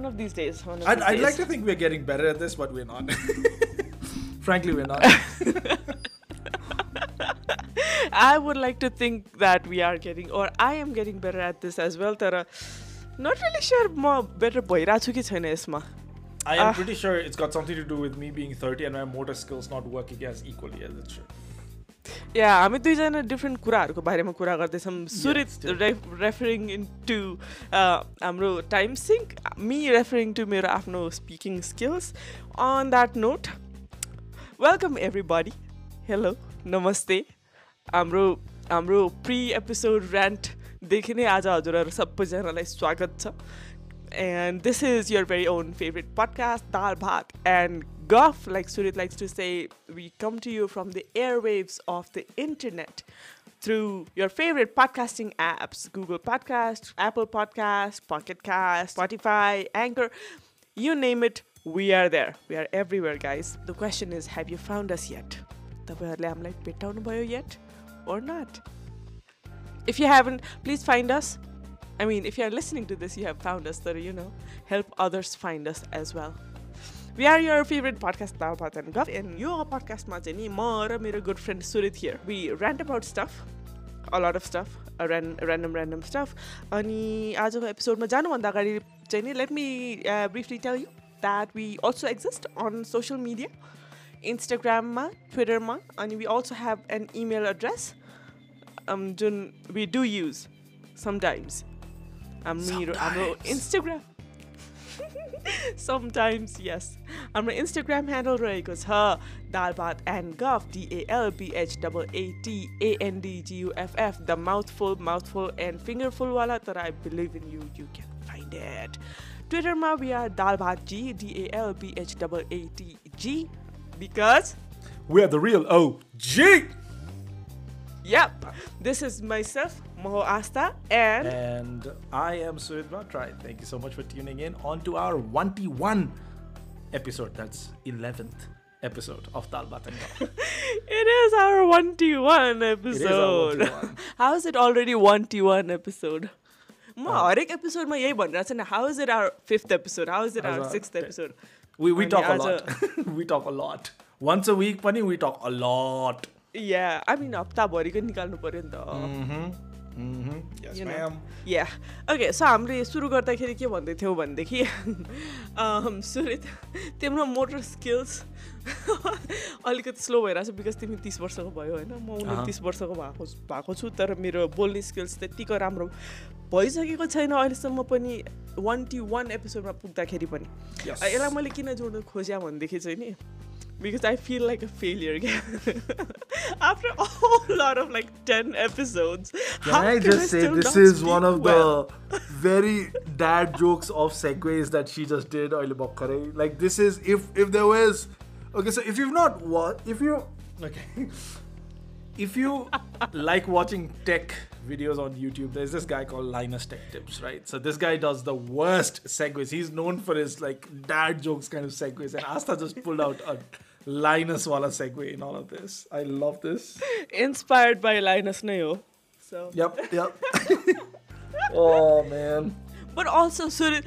one of these days. One of I'd, these I'd days. like to think we're getting better at this, but we're not. Frankly, we're not. I would like to think that we are getting, or I am getting better at this as well. तर not really sure म better भइरहेको छु कि छैन यसमा I am Ah. pretty sure it's got something to do with me being 30 and my motor skills not working as equally as it should. या हामी दुईजना डिफ्रेन्ट कुराहरूको बारेमा कुरा गर्दैछौँ। सुरित. रेफरिङ इन टु हाम्रो time sync me referring to मेरो आफ्नो speaking skills on that note welcome every buddy hello नमस्ते। हाम्रो हाम्रो प्रि एपिसोड ऱ्यान्टदेखि नै आज हजुरहरू सबैजनालाई स्वागत छ। And this is your very own favorite podcast, Dal Bhat and Guff, like Surit likes to say, we come to you from the airwaves of the internet through your favorite podcasting apps Google Podcast, Apple Podcast, Pocket Cast, Spotify, Anchor, you name it, we are there. We are everywhere, guys. The question is, have you found us yet? तपाईँहरूले हामीलाई भेट्टाउनु भयो yet or not? If you haven't, please find us. I mean, if you are listening to this, you have found us, So you know, help others find us as well. We are your favorite podcast, Dal Bhat and Guff, and your podcast, Majani, more my good friend Surit here. We rant about stuff, a lot of stuff, random, random stuff. And today's episode, Majani, let me uh, briefly tell you that we also exist on social media Instagram, ma, Twitter, ma, and we also have an email address um, we do use sometimes. Um, sometimes. Instagram. Sometimes, yes. And my Instagram handle right goes her Dalbat and Guff D A L B H A A T A N D G U F F the mouthful, mouthful, and fingerful wala that I believe in you. You can find it. Twitter ma we are Dalbat G D A L B H W A T G because we are the real OG. Yep. This is myself, Moho Astha, and. And I am Surit Bhattarai. Thank you so much for tuning in on to our 1T1 episode. That's 11th episode of Dal it is our 1T1 um, episode. How is it already 1T1 episode? Ma, episode एक episode में यही भनिरहेको how is it our 5th episode how is it our 6th episode we talk a lot we talk a lot once a week funny we talk a lot या आई मिन हप्ताभरिको निकाल्नु पऱ्यो नि त. या ओके सो हामीले सुरु गर्दाखेरि के भन्दै थियौँ भनेदेखि अम, सुरित तिम्रो मोटर स्किल्स अलिकति स्लो भइरहेको छ बिकज तिमी तिस वर्षको भयो होइन। म। उन्तिस वर्षको भएको भएको छु तर मेरो बोल्ने स्किल्स त्यत्तिको राम्रो भइसकेको छैन। अहिलेसम्म पनि वान टी वान एपिसोडमा पुग्दाखेरि पनि. यसलाई मैले किन जोड्नु खोजेँ भनेदेखि चाहिँ नि because I feel like a failure again. After a whole lot of like 10 episodes. Can I can just I say this is one of well? the very dad jokes of segues that she just did, Like this is if if there was Okay, so if you've not watched if you okay if you like watching tech videos on YouTube, there's this guy called Linus Tech Tips, right? So this guy does the worst segues. He's known for his like dad jokes kind of segues, and Astha just pulled out a Linus wala segue in all of this. I love this. Inspired by Linus Neo. So. Yep, yep. oh man. But also, so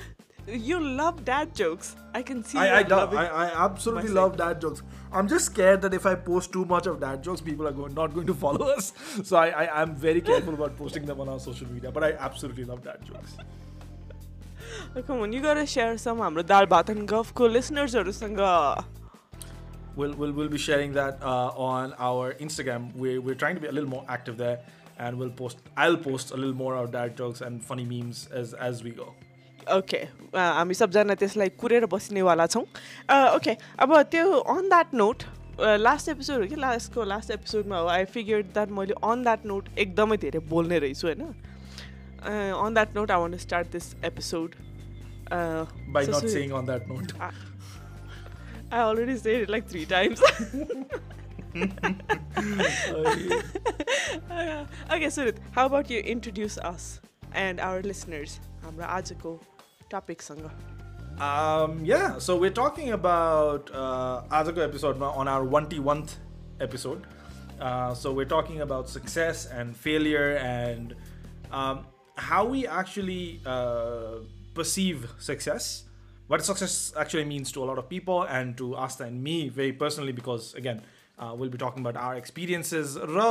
you love dad jokes. I can see. I I, do, I, I absolutely myself. love dad jokes. I'm just scared that if I post too much of dad jokes, people are going, not going to follow us. So I, I am very careful about posting them on our social media. But I absolutely love dad jokes. Oh, come on, you gotta share some. Amradal dal batan gaf ko listeners or sanga We'll, we'll, we'll be sharing that uh, on our Instagram. We're, we're trying to be a little more active there, and we'll post. I'll post a little more of dad jokes and funny memes as as we go. Okay हामी सबजना त्यसलाई कुरेर बस्नेवाला छौँ okay अब त्यो on that note last episode हो कि लास्टको लास्ट एपिसोडमा हो आई फिगर द्याट मैले अन द्याट नोट एकदमै धेरै बोल्ने रहेछु होइन on that note I want start this episode By not saying on that note. I already said it like three times. okay, Surit, how about you introduce us and our listeners? हाम्रो आजको टपिकसँग Um, yeah, so we're talking about uh, Azako episode ma- on our 1T1th episode. Uh, so we're talking about success and failure and um, how we actually uh, perceive success what success actually means to a lot of people and to Asta and me very personally because again uh, we'll be talking about our experiences raw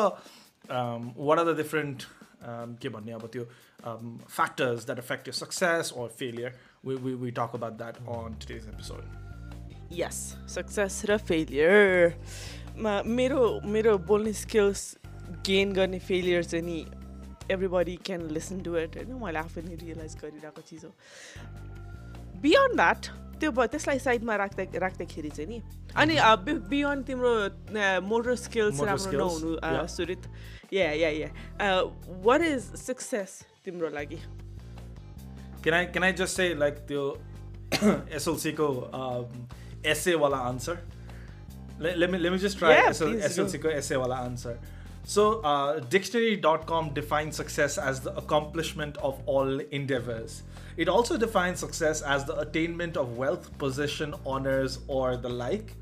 um, what are the different um, के भन्ने अब त्यो um, factors that affect your success or failure we, we, we talk about that on today's episode yes success र failure मेरो मेरो बोल्ने skills gain गर्ने failure चाहिँ नि everybody can listen to it होइन मैले आफै नै रियलाइज गरिरहेको चिज हो बियोन्ड द्याट त्यो त्यसलाई साइडमा राख्दा राख्दाखेरि चाहिँ नि अनि mhm. बियोन्ड तिम्रो मोटर स्किल्स राम्रो नहुनु सुरित। या या या वाट इज सक्सेस तिम्रो लागि? क्यान आई जस्ट से लाइक त्यो एसएलसीको एसएवाला answer let me just try एसएलसीको एसएवाला answer So, uh, dictionary.com defines success as the accomplishment of all endeavors. It also defines success as the attainment of wealth, position, honors, or the like.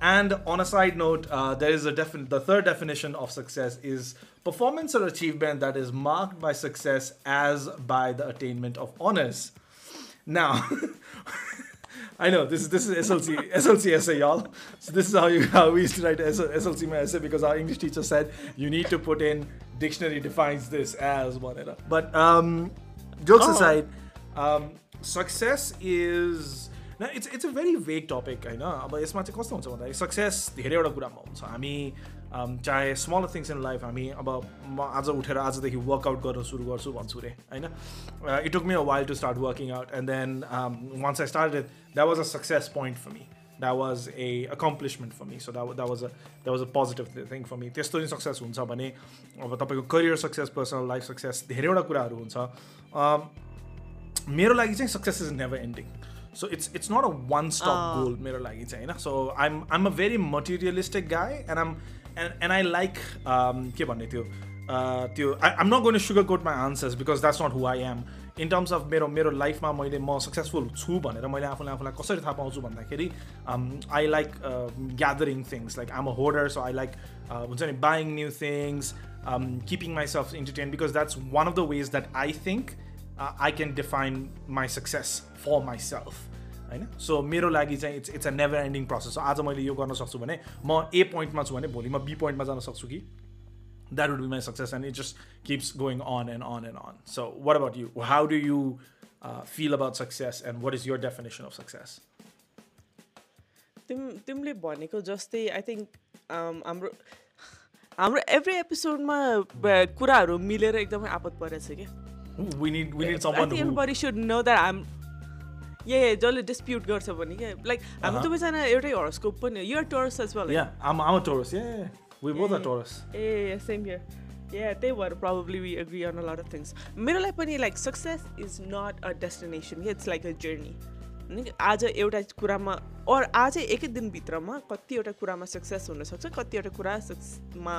And on a side note, uh, there is a defin- the third definition of success is performance or achievement that is marked by success as by the attainment of honors. Now, I know this is this is SLC SLC essay, y'all. So this is how you how we used to write SLC my essay because our English teacher said you need to put in dictionary defines this as whatever. But um, jokes Oh. aside, um, success is न it's it's a very vague topic होइन अब यसमा चाहिँ कस्तो हुन्छ भन्दाखेरि success धेरैवटा कुरामा हुन्छ हामी um, चाहे स्मल थिङ्स इन लाइफ हामी अब म आज उठेर आजदेखि वर्कआउट गर्न सुरु गर्छु भन्छु रे होइन it took me a while to start working out and then once I start that was a success point for me that was a accomplishment for me so that that was a that was a positive thing for me त्यस्तो नि success हुन्छ भने अब तपाईँको career success personal life success धेरैवटा कुराहरू हुन्छ um, मेरो लागि चाहिँ success is never ending so it's it's not a one stop goal मेरो लागि चाहिँ होइन? So I'm I'm a very materialistic guy and um and and I like के भन्ने त्यो uh, त्यो I am not going sugar coat my answers because that's not who I am in terms of मेरो मेरो लाइफमा मैले म successful छु भनेर मैले आफूलाई आफूलाई कसरी थाहा पाउँछु भन्दाखेरि I like gathering things like um a hoarder so I like हुन्छ नि buying new things keeping myself entertain because that's one of the ways that I think I can define my success for myself होइन? सो मेरो लागि चाहिँ it's it's a never ending process हो आज मैले यो गर्न सक्छु भने म ए पोइन्टमा छु भने भोलि म बी पोइन्टमा जान सक्छु कि? That would be my success and it just keeps going on and on and on so what about you how do you feel about success and what is your definition of success तिम तिमीले भनेको जस्तै I think um, हाम्रो हाम्रो every एपिसोडमा कुराहरू मिलेर एकदमै आपत परेछ क्या? We need we need I someone think who everybody should know that I'm yeah, जसले डिस्प्युट गर्छ भने क्या लाइक हामी Uh-huh. दुवैजना एउटै हर्सकोप पनि your Taurus as well yeah I'm, I'm a taurus yeah, yeah, yeah. we both are taurus. Ah same here yeah त्यही भएर probably we agree on a lot of things मेरो लागि पनि like success is not a destination it's like a journey आज एउटा कुरामा और आज एकै दिनभित्रमा कतिवटा कुरामा सक्सेस हुनसक्छ कतिवटा कुरा सक्समा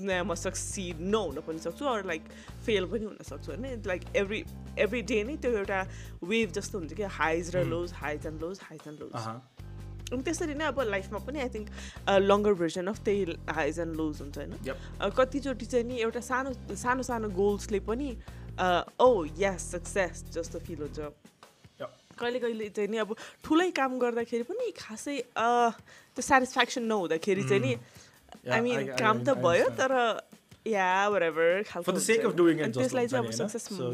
म सक्सिड नहुन पनि सक्छु अरू लाइक फेल पनि हुनसक्छु होइन लाइक एभ्री एभ्री डे नै त्यो एउटा वेभ जस्तो हुन्छ कि highs raw lows highs and lows highs and lows. अनि त्यसरी नै अब लाइफमा पनि I think longer version of त्यही हाइज एन्ड लोज हुन्छ होइन कतिचोटि चाहिँ नि एउटा सानो सानो सानो गोल्सले पनि ओ यस सक्सेस जस्तो फिल हुन्छ. कहिले कहिले चाहिँ नि अब ठुलै काम गर्दाखेरि पनि खासै त्यो सेटिस्फ्याक्सन नहुँदाखेरि चाहिँ नि Yeah, आई मिन I- I- काम त I भयो understand. तर या whatever खालको for the हुन्छ sake of doing it अनि जस्तो त्यसलाई हुन्छ चाहिँ नि अब होइन? सक्सेस So,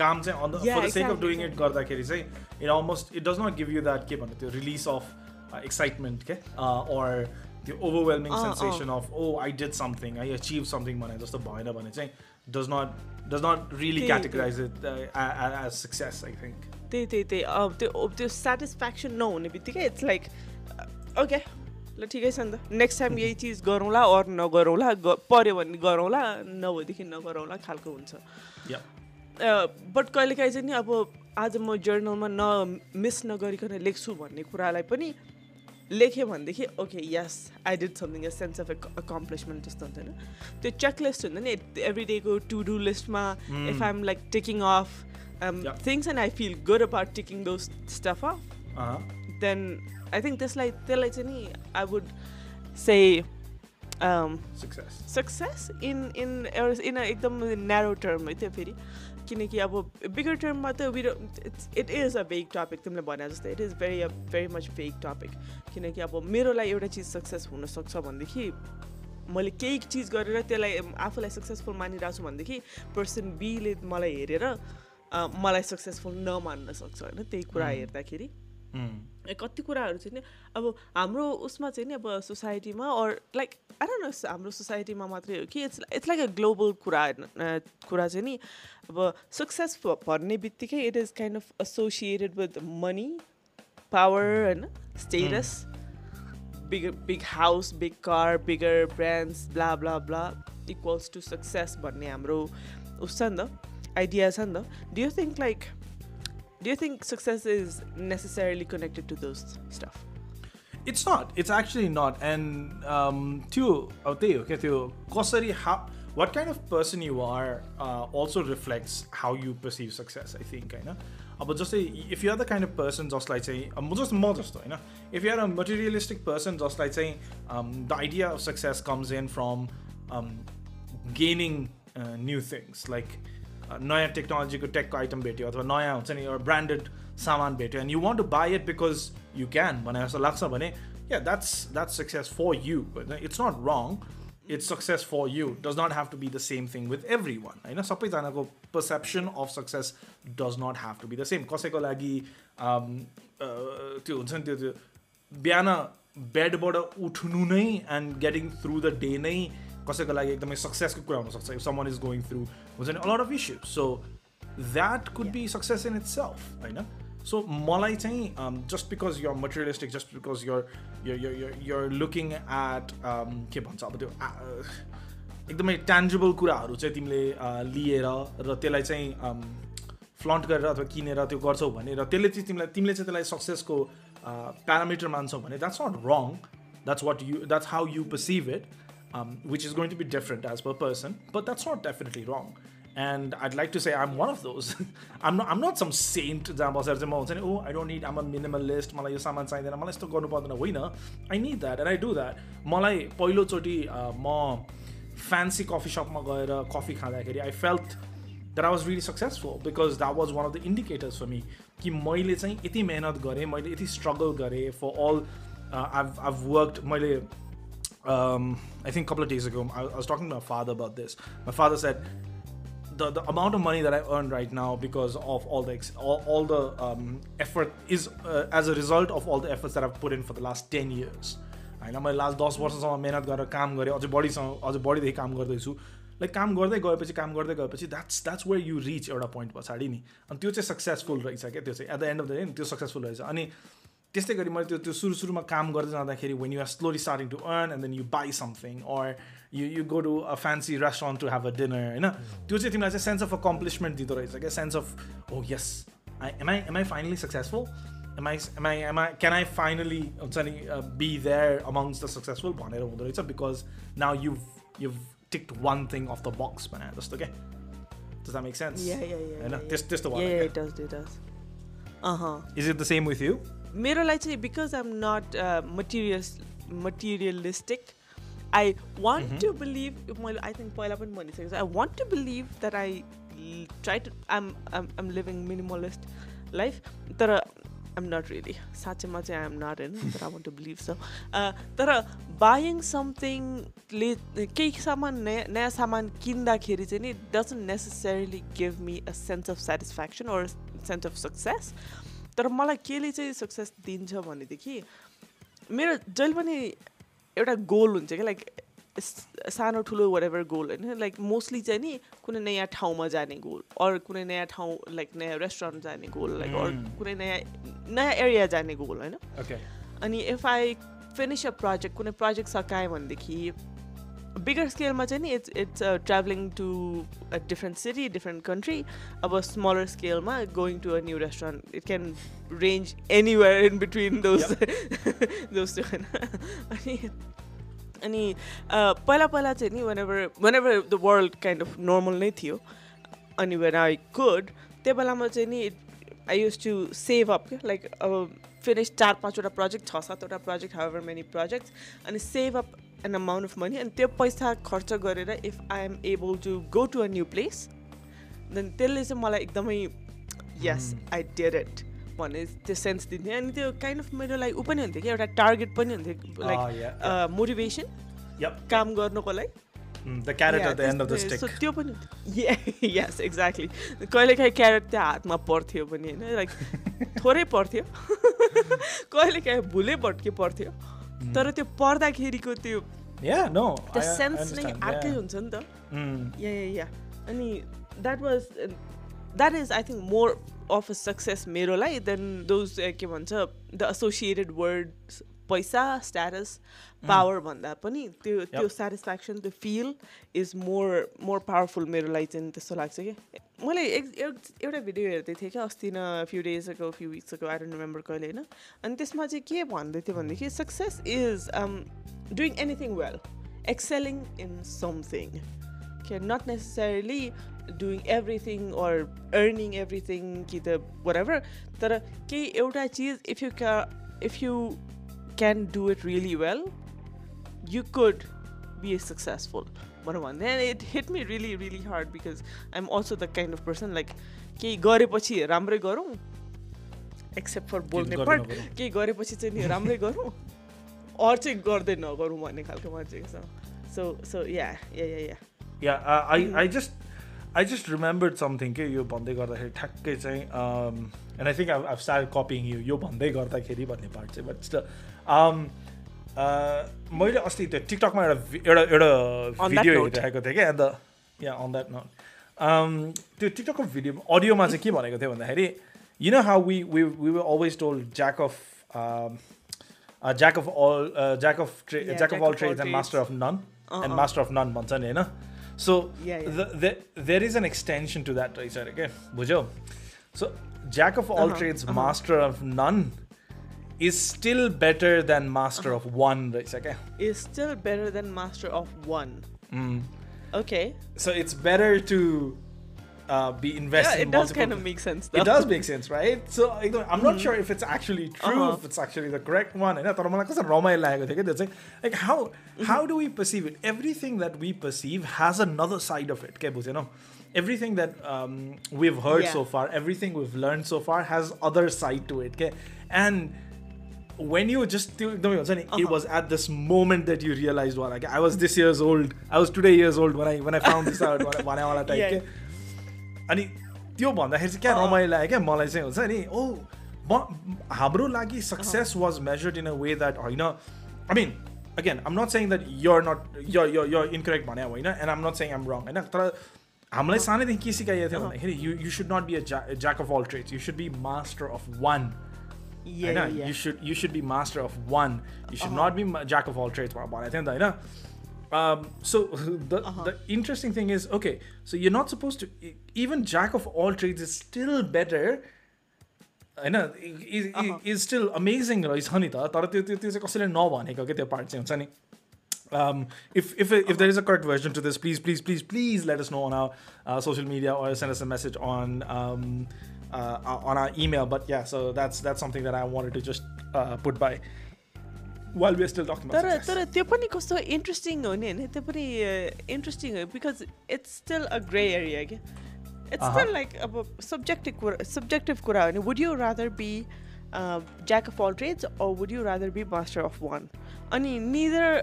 काम चाहिँ on the Yeah, for the sake of exactly, doing it गर्दाखेरि चाहिँ it almost it does not give you that के भन्ने त्यो release of uh, excitement के uh, or the overwhelming uh, uh. sensation of oh I did something I achieved something भने जस्तो भएन भने चाहिँ does not does not really त्यही, categorize it uh, a- a- as success I think त्यही त्यही त्यही अब त्यो त्यो सेटिस्फ्याक्सन नहुने बित्तिकै इट्स लाइक ओके ल ठिकै छ नि त। नेक्स्ट टाइम यही चिज गरौँला अरू नगरौँला पऱ्यो भने गरौँला नभएदेखि नगरौँला खालको हुन्छ। बट कहिलेकाहीँ चाहिँ नि अब आज म जर्नलमा न मिस नगरिकन लेख्छु भन्ने कुरालाई पनि लेखेँ भनेदेखि okay yes I did something sense of accomplishment जस्तो हुन्छ होइन त्यो चेकलिस्ट हुन्छ नि एभ्री डेको टु डु लिस्टमा if I am like taking off. Things and I feel good about taking those stuff off. Then I think त्यसलाई त्यसलाई चाहिँ नि I would say success. Success in in in a एकदम narrow term है त्यो फेरि। किनकि अब बिगर टर्ममा त we're it's it is a vague topic तिमीले भने जस्तै it is very a very much vague topic किनकि अब मेरो लागि एउटा चिज सक्सेस हुनसक्छ भनेदेखि मैले केही चिज गरेर त्यसलाई आफूलाई सक्सेसफुल मानिरहेको छु भनेदेखि पर्सन बीले मलाई हेरेर मलाई सक्सेसफुल नमान्न सक्छ होइन? त्यही कुरा हेर्दाखेरि। कति कुराहरू चाहिँ नि। अब हाम्रो उसमा चाहिँ नि अब सोसाइटीमा अर लाइक आएर न हाम्रो सोसाइटीमा मात्रै हो कि it's it's like a global कुरा कुरा चाहिँ नि। अब सक्सेस भन्ने बित्तिकै it is kind of associated with money power होइन status big big house big car bigger brands blah blah blah equals to success भन्ने हाम्रो उस छ नि त आइडिया छ नि त। Do you think like do you think success is necessarily connected to those stuff? It's not. It's actually not. And um to okay to what kind of person you are uh, also reflects how you perceive success i think I know but just say if you're the kind of person just like say um, just modest you know if you're a materialistic person just like saying um, the idea of success comes in from um, uh, नयाँ टेक्नोलोजीको टेकको item भेट्यो अथवा नयाँ हुन्छ नि एउटा branded सामान भेट्यो and you want to buy it because you can भने जस्तो लाग्छ भने yeah that's that's success for you होइन it's not wrong it's success for you does not have to be the same thing with everyone होइन? सबैजनाको perception of success does not have to be the same कसैको लागि त्यो हुन्छ नि त्यो त्यो बिहान बेडबाट उठ्नु नै and getting through the day नै कसैको लागि एकदमै सक्सेसको कुरा हुनसक्छ if someone is going through हुन्छ नि a lot of issue so that could be success in itself होइन? सो मलाई चाहिँ just because you're materialistic just because you're you're looking at के भन्छ अब त्यो एकदमै ट्यान्जेबल कुराहरू चाहिँ तिमीले लिएर र त्यसलाई चाहिँ फ्लन्ट गरेर अथवा किनेर त्यो गर्छौ भने र त्यसले चाहिँ तिमीलाई तिमीले चाहिँ त्यसलाई सक्सेसको प्यारामिटर मान्छौ भने that's not wrong that's what you that's how you perceive it um, which is going to be different as per person, but that's not definitely wrong. And I'd like to say I'm one of those. I'm not I'm not some saint example saying, oh, I don't need I'm a minimalist, मलाई यो सामान चाहिँदैन मलाई यस्तो गर्नु पर्दैन होइन I need that and I do that. मलाई पहिलोचोटि म फ्यान्सी कफी सपमा गएर कफी खाँदाखेरि I felt that I was really successful because that was one of the indicators for me कि मैले चाहिँ यति मेहनत गरेँ मैले यति स्ट्रगल गरेँ for all uh, I've, I've worked मैले um, I think a couple of days ago, I, I was talking to my father about this. My father said, the, the amount of money that I earn right now because of all the all, all the um, effort is uh, as a result of all the efforts that I've put in for the last 10 years. होइन मैले last दस वर्षसम्म मेहनत गरेर काम गरेँ अझै बढीसँग अझै बढीदेखि काम गर्दैछु लाइक काम गर्दै गएपछि काम गर्दै गएपछि that's that's where you rich एउटा पोइन्ट पछाडि नि अनि त्यो चाहिँ सक्सेसफुल रहेछ क्या त्यो चाहिँ at the end of the day त्यो सक्सेसफुल रहेछ अनि त्यस्तै गरी मैले त्यो त्यो सुरु सुरुमा काम गर्दै जाँदाखेरि when you are slowly starting to earn and then you buy something or you you go to a fancy restaurant to have a dinner होइन त्यो चाहिँ तिमीलाई चाहिँ सेन्स अफ अकम्प्लिसमेन्ट दिँदो रहेछ क्या sense of O yes I am I am I finally successful am I am I am I can I finally हुन्छ नि be there amongst the successful भनेर हुँदो रहेछ because now you you टिक्ट one thing off the बक्स भने जस्तो क्या Does that make sense? Yeah, yeah, yeah. होइन त्यस्तो Yeah, yeah, it does, it does. Uh-huh. Is it the same with you? मेरो लागि चाहिँ because I'm not materials materialistic I want to believe मैले I think पहिला पनि भनिसकेको छु I want to believe that I try to I'm I'm I'm living minimalist life तर आइम नट रियली साँच्चैमा चाहिँ आइएम नट होइन तर आई वान्ट टु बिलिभ छ तर बाइङ समथिङले केही सामान नयाँ नयाँ सामान किन्दाखेरि चाहिँ नि doesn't necessarily give me a sense of satisfaction or sense of success तर मलाई केले चाहिँ सक्सेस दिन्छ भनेदेखि मेरो जहिले पनि एउटा गोल हुन्छ क्या लाइक सानो ठुलो वाट एभर गोल होइन लाइक मोस्टली चाहिँ नि कुनै नयाँ ठाउँमा जाने गोल अरू कुनै नयाँ ठाउँ लाइक नयाँ रेस्टुरेन्ट जाने गोल लाइक अरू कुनै नयाँ नयाँ एरिया जाने गोल होइन। अनि if I finish a project कुनै प्रोजेक्ट सकाएँ भनेदेखि बिगर स्केलमा चाहिँ नि it's it's travelling to a different city different country अब smaller स्केलमा going to a new restaurant it can range anywhere in between those those होइन अनि अनि पहिला पहिला चाहिँ नि whenever whenever the world kind of normal नै थियो अनि वेन आई कुड त्यो बेलामा चाहिँ नि I used to save up क्या लाइक अब फिनिस चार पाँचवटा प्रोजेक्ट छ सातवटा project however many projects अनि save up an amount of money अनि त्यो पैसा खर्च गरेर if I am able to go to a new place then त्यसले चाहिँ मलाई एकदमै यस आई डेड इट भन्ने त्यो सेन्स दिन्थ्यो अनि त्यो काइन्ड अफ मेरो लागि ऊ पनि हुन्थ्यो कि एउटा टार्गेट पनि हुन्थ्यो लाइक मोटिभेसन Yep. काम गर्नुको लागि the carrot Yeah, at the end of the त्यस- stick. so त्यो पनि यस एक्ज्याक्टली कहिलेकाहीँ क्यारेट त्यो हातमा पर्थ्यो पनि होइन लाइक थोरै पर्थ्यो कहिलेकाहीँ भुलै भट्के पर्थ्यो. तर त्यो पर्दाखेरिको त्यो सेन्स नै अर्कै. हुन्छ नि त Mm. या या या अनि that was that is I think more of a success मेरो लागि देन दोज के भन्छ द एसोसिएटेड वर्ड्स पैसा स्ट्याटस पावर भन्दा पनि त्यो त्यो सेटिस्फ्याक्सन त्यो feel is more more powerful मेरो लागि चाहिँ त्यस्तो लाग्छ कि? मैले एक एउटा भिडियो हेर्दै थिएँ क्या अस्ति न few days ago few weeks ago I don't remember कहिले होइन? अनि त्यसमा चाहिँ के भन्दै थियो भनेदेखि success is doing anything well excelling in something okay not necessarily doing everything or earning everything कि त whatever तर केही एउटा चिज if you ca if you can do it really well you could be successful. भनौँ भन्दा and it hit me really really hard because I'm also the kind of person like केही गरेपछि राम्रै गरौँ एक्सेप्ट फर बोल्ने पार्ट। केही गरेपछि चाहिँ नि राम्रै गरौँ अरू चाहिँ गर्दै नगरौँ भन्ने खालको मान्छे छ। सो सो या या या या Yeah, uh, I, I just I just remembered something के यो भन्दै गर्दाखेरि ठ्याक्कै चाहिँ and I think I I start copying you यो भन्दै गर्दाखेरि भन्ने पार्ट चाहिँ बट मैले अस्ति त्यो टिकटकमा एउटा एउटा एउटा भिडियो. हेरिरहेको थिएँ क्या अन्त या अन द्याट नोट त्यो टिकटकको भिडियो अडियोमा चाहिँ के भनेको थियो भन्दाखेरि you know how we we we were always told jack of jack of all jack of trade jack of all trades and. Master of none and. Master of none भन्छ नि होइन सो there is an extension to that रहेछ अरे क्या बुझ्यौ so jack of all trades. Master of none is still better than master of uh-huh. one. Okay. Is still better than master of one. Mm. Okay. So it's better to uh, be invested. Yeah, it does kind of make sense. Though. It does make sense, right? So I am mm-hmm. not sure if it's actually true, uh-huh. if it's actually the correct one. I I thought, oh, like, that's like, like how mm-hmm. how do we perceive it? Everything that we perceive has another side of it. You know, everything that um, we've heard yeah. so far, everything we've learned so far has other side to it. Okay, And when you just त्यो एकदमै हुन्छ नि it Uh-huh. was at this moment that you realized well like I was this years old I was today years old when I when I found this out भने- भने वाला type. के अनि त्यो भन्दाखेरि चाहिँ क्या अँ। रमाइलो लाग्यो क्या? मलाई चाहिँ हुन्छ नि ओ म हाम्रो लागि success was measured in a way that होइन I mean again I'm not saying that you're not यो यो यो इनकरेक्ट भने होइन एन्ड आम नट सेङ आम रङ होइन? तर हामीलाई सानैदेखि के सिकाइएको थियो भन्दाखेरि you you should not be a jack of all trades you should be master of one होइन yeah. You should you should be master of one you should not B jack of all trades भनेको थियो नि त होइन so the the interesting thing is okay so you not suppose to even jack of all trades is still better होइन is still amazing रहेछ नि त तर त्यो त्यो त्यो चाहिँ कसैले नभनेको क्या त्यो पार्ट चाहिँ हुन्छ नि um, if if if there is a correct version to this, please please please please let us know on our uh, social media or send us a message on um, uh, on our email. But yeah, so that's that's something that I wanted to just uh, put by while we're still talking about तर success. तर त्यो पनि कस्तो interesting हो नि होइन त्यो पनि इन्ट्रेस्टिङ हो because it's still a grey area क्या इट्स Uh-huh. स्टिल लाइक अब सब्जेक्टिभ कुरा सब्जेक्टिभ कुरा हो नि would you rather be jack of all trades or would you rather be master of वान अनि निदर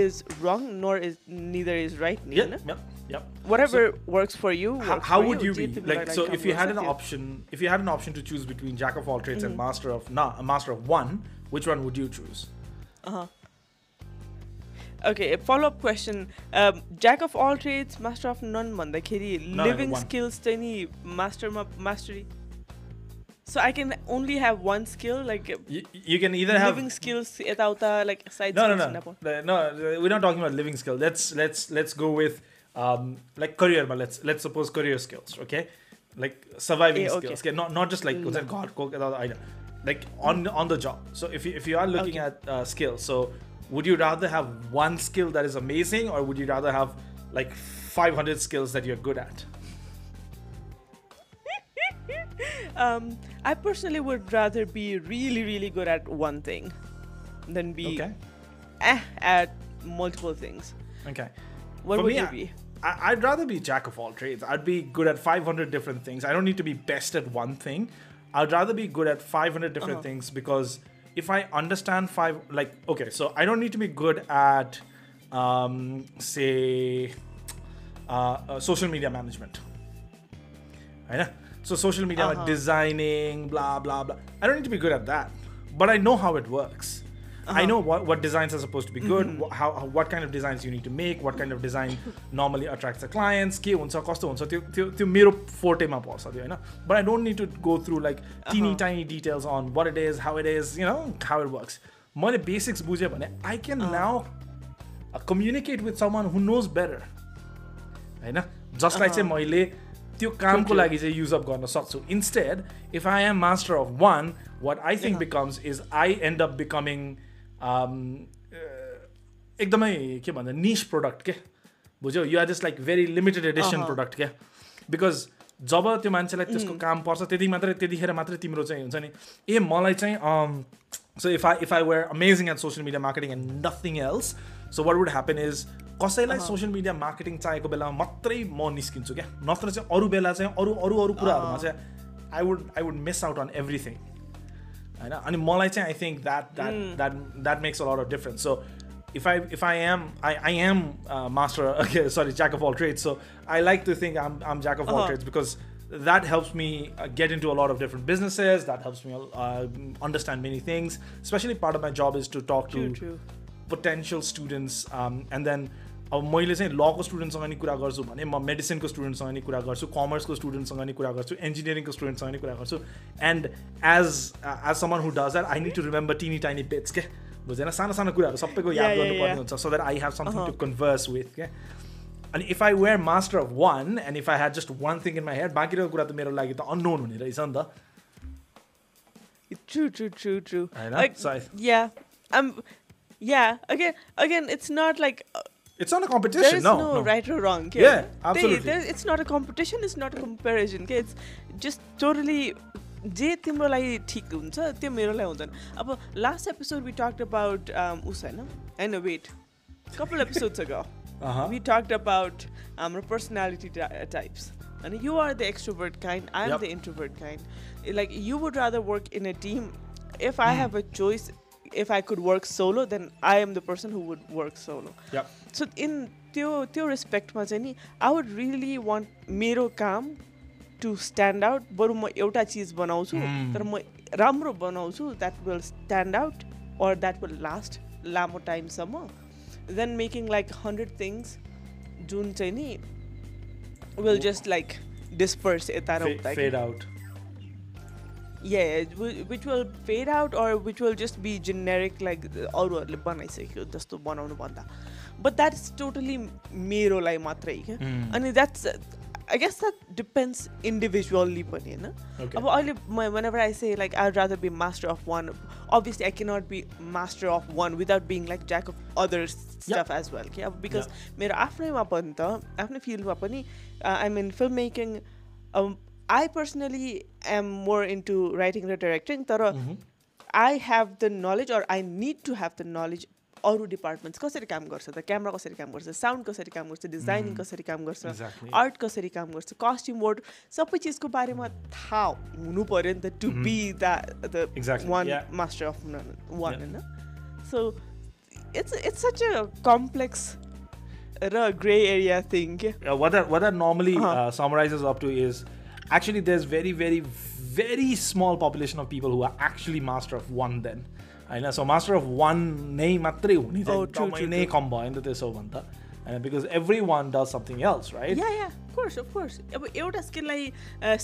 इज रङ नर इज निदर इज राइट नि yeah, होइन yep, yep. whatever works for you How, works how for would you J be तिमीलाई like? right So काम if you had गर्छ an त्यो- option, if you had an option to choose between jack of all trades and Mm-hmm. master of na, a master of one, which one would you choose? Uh-huh. Okay, a follow-up question. Um, jack of all trades, master of none भन्दाखेरि No, living one. skills चाहिँ नि masterमा mastery. So I can only have one skill, like uh, You, you can either have living skills यताउता like side no, no, skills no, नपाउ- The- no. We're not talking about living skill. Let's let's let's go with um, like career. But let's let's suppose career skills. Okay, like surviving okay. skills. Okay, not not just like Mm. God. Like on on the job. So if you if you are looking Okay. at uh, skills, so would you rather have one skill that is amazing, or would you rather have like 500 skills that you're good at? Um, I personally would rather be really, really good at one thing than be Okay. eh, at multiple things. Okay. What For would me, you be? I, would rather be jack of all trades. I'd be good at 500 different things. I don't need to be best at one thing. I'd rather be good at 500 different uh-huh. things because if I understand five, like, okay, so I don't need to be good at, um, say, uh, uh, social media management. Right? So, social media uh-huh. like designing, blah, blah, blah. I don't need to be good at that, but I know how it works. Works I know what, what designs are supposed to be good, wh- how, how what kind of designs you need to make, what kind of design normally attracts the clients, के हुन्छ कस्तो हुन्छ त्यो त्यो त्यो मेरो फोर्टेमा पर्छ त्यो होइन but I don't need to go through like टिनी tiny details on watt it is how it is you know how it works मैले बेसिक्स बुझेँ भने आई क्यान now communicate with someone who knows better होइन जसलाई चाहिँ मैले त्यो कामको लागि चाहिँ युज अप गर्न सक्छु instead if I M master of one watt I think becomes is I end up becoming um, एकदमै के भन्छ निस प्रोडक्ट के? बुझ्यौ you are just like very limited edition product क्या बिकज जब त्यो मान्छेलाई त्यसको काम पर्छ त्यति मात्रै त्यतिखेर मात्रै तिम्रो चाहिँ हुन्छ नि। ए मलाई चाहिँ so if I if I were amazing at social media marketing and nothing else so what would happen is कसैलाई सोसियल मिडिया मार्केटिङ चाहिएको बेलामा मात्रै म निस्किन्छु क्या? नत्र चाहिँ अरू बेला चाहिँ अरू अरू अरू कुराहरूमा चाहिँ I would I would miss out on everything होइन अनि मलाई चाहिँ I think that that that that makes a lot of difference so if I if I am I, I am uh, master okay sorry jack of all trades so I like to think I'm I'm jack of all Uh-huh. trades because that helps me uh, get into a lot of different businesses that helps me uh, understand many things especially part of my job is to talk True, to true. potential students um, and then अब मैले चाहिँ लको स्टुडेन्टसँग नि कुरा गर्छु भने म मेडिसिनको स्टुडेन्टसँग नि कुरा गर्छु कमर्सको स्टुडेन्टसँग नि कुरा गर्छु इन्जिनियरिङको स्टुडेन्टसँग नि कुरा गर्छु and as as someone who does that I need to remember tiny tiny bits के बुझेन सानो सानो कुराहरू सबैको याद गर्नुपर्ने. हुन्छ so that I have something. To converse with क्या अनि if I were master of one and if I had just one thing in my head बाँकीको कुरा त मेरो लागि त अननोन हुने रहेछ नि त True, true, true, true. I know. Like, So I- yeah, um, yeah. Again, again, it's not like uh, it's not a there competition is no, no, no. right or wrong. okay? Yeah, They- absolutely. there- it's not a competition. It's not a comparison. okay? It's just totally. जे तिम्रो लागि ठिक हुन्छ त्यो मेरो लागि हुँदैन अब last episode we talked about उस होइन होइन wait couple episodes ago Uh-huh. we talked about um, our personality ty- types and you are the extrovert kind i'm Yep. the introvert kind like you would rather work in a team if i Hmm. have a choice if i could work solo then i am the person who would work solo Yep. so in त्यो त्यो रेस्पेक्टमा चाहिँ नि I would really want मेरो काम to stand out बरु म एउटा चिज बनाउँछु Hmm. तर म राम्रो बनाउँछु that will stand out or that will last लामो टाइमसम्म then making like hundred things जुन चाहिँ नि विल जस्ट लाइक डिस्पर्स यता र उता या which will fade out or which will just be generic like अरूहरूले बनाइसक्यो जस्तो बनाउनु भन्दा। बट द्याट इज टोटली मेरोलाई मात्रै क्या? Mm. अनि that's I guess that depends individually पनि होइन? अब अहिले म whenever I say like I rather be master of one obviously I cannot be master of one without being like jack of other stuff as well कि अब because मेरो आफ्नैमा पनि त आफ्नै फिल्डमा पनि I mean film making I personally am more into writing raw directing तर Mhm. I have the knowledge or I need to have the knowledge अरू डिपार्टमेन्ट्स कसरी काम गर्छ त क्यामरा कसरी काम गर्छ साउन्ड कसरी काम गर्छ डिजाइनिङ कसरी काम गर्छ Exactly. आर्ट कसरी काम गर्छ कस्ट्युम बोर्ड सबै चिजको बारेमा थाहा हुनु पऱ्यो नि त to be the the Exactly, one yeah. Master of one Yeah. होइन so it's it's such a complex र ग्रे एरिया थिङ के uh, what that what that normally Uh-huh. uh, summarizes up to is actually there's very very very small population of people who are actually master of one then. होइन so master of वान नै मात्रै हुने चाहिँ नै. कम भयो नि त त्यसो भने त होइन because every one does something else right yeah yeah course of course अब एउटा स्किललाई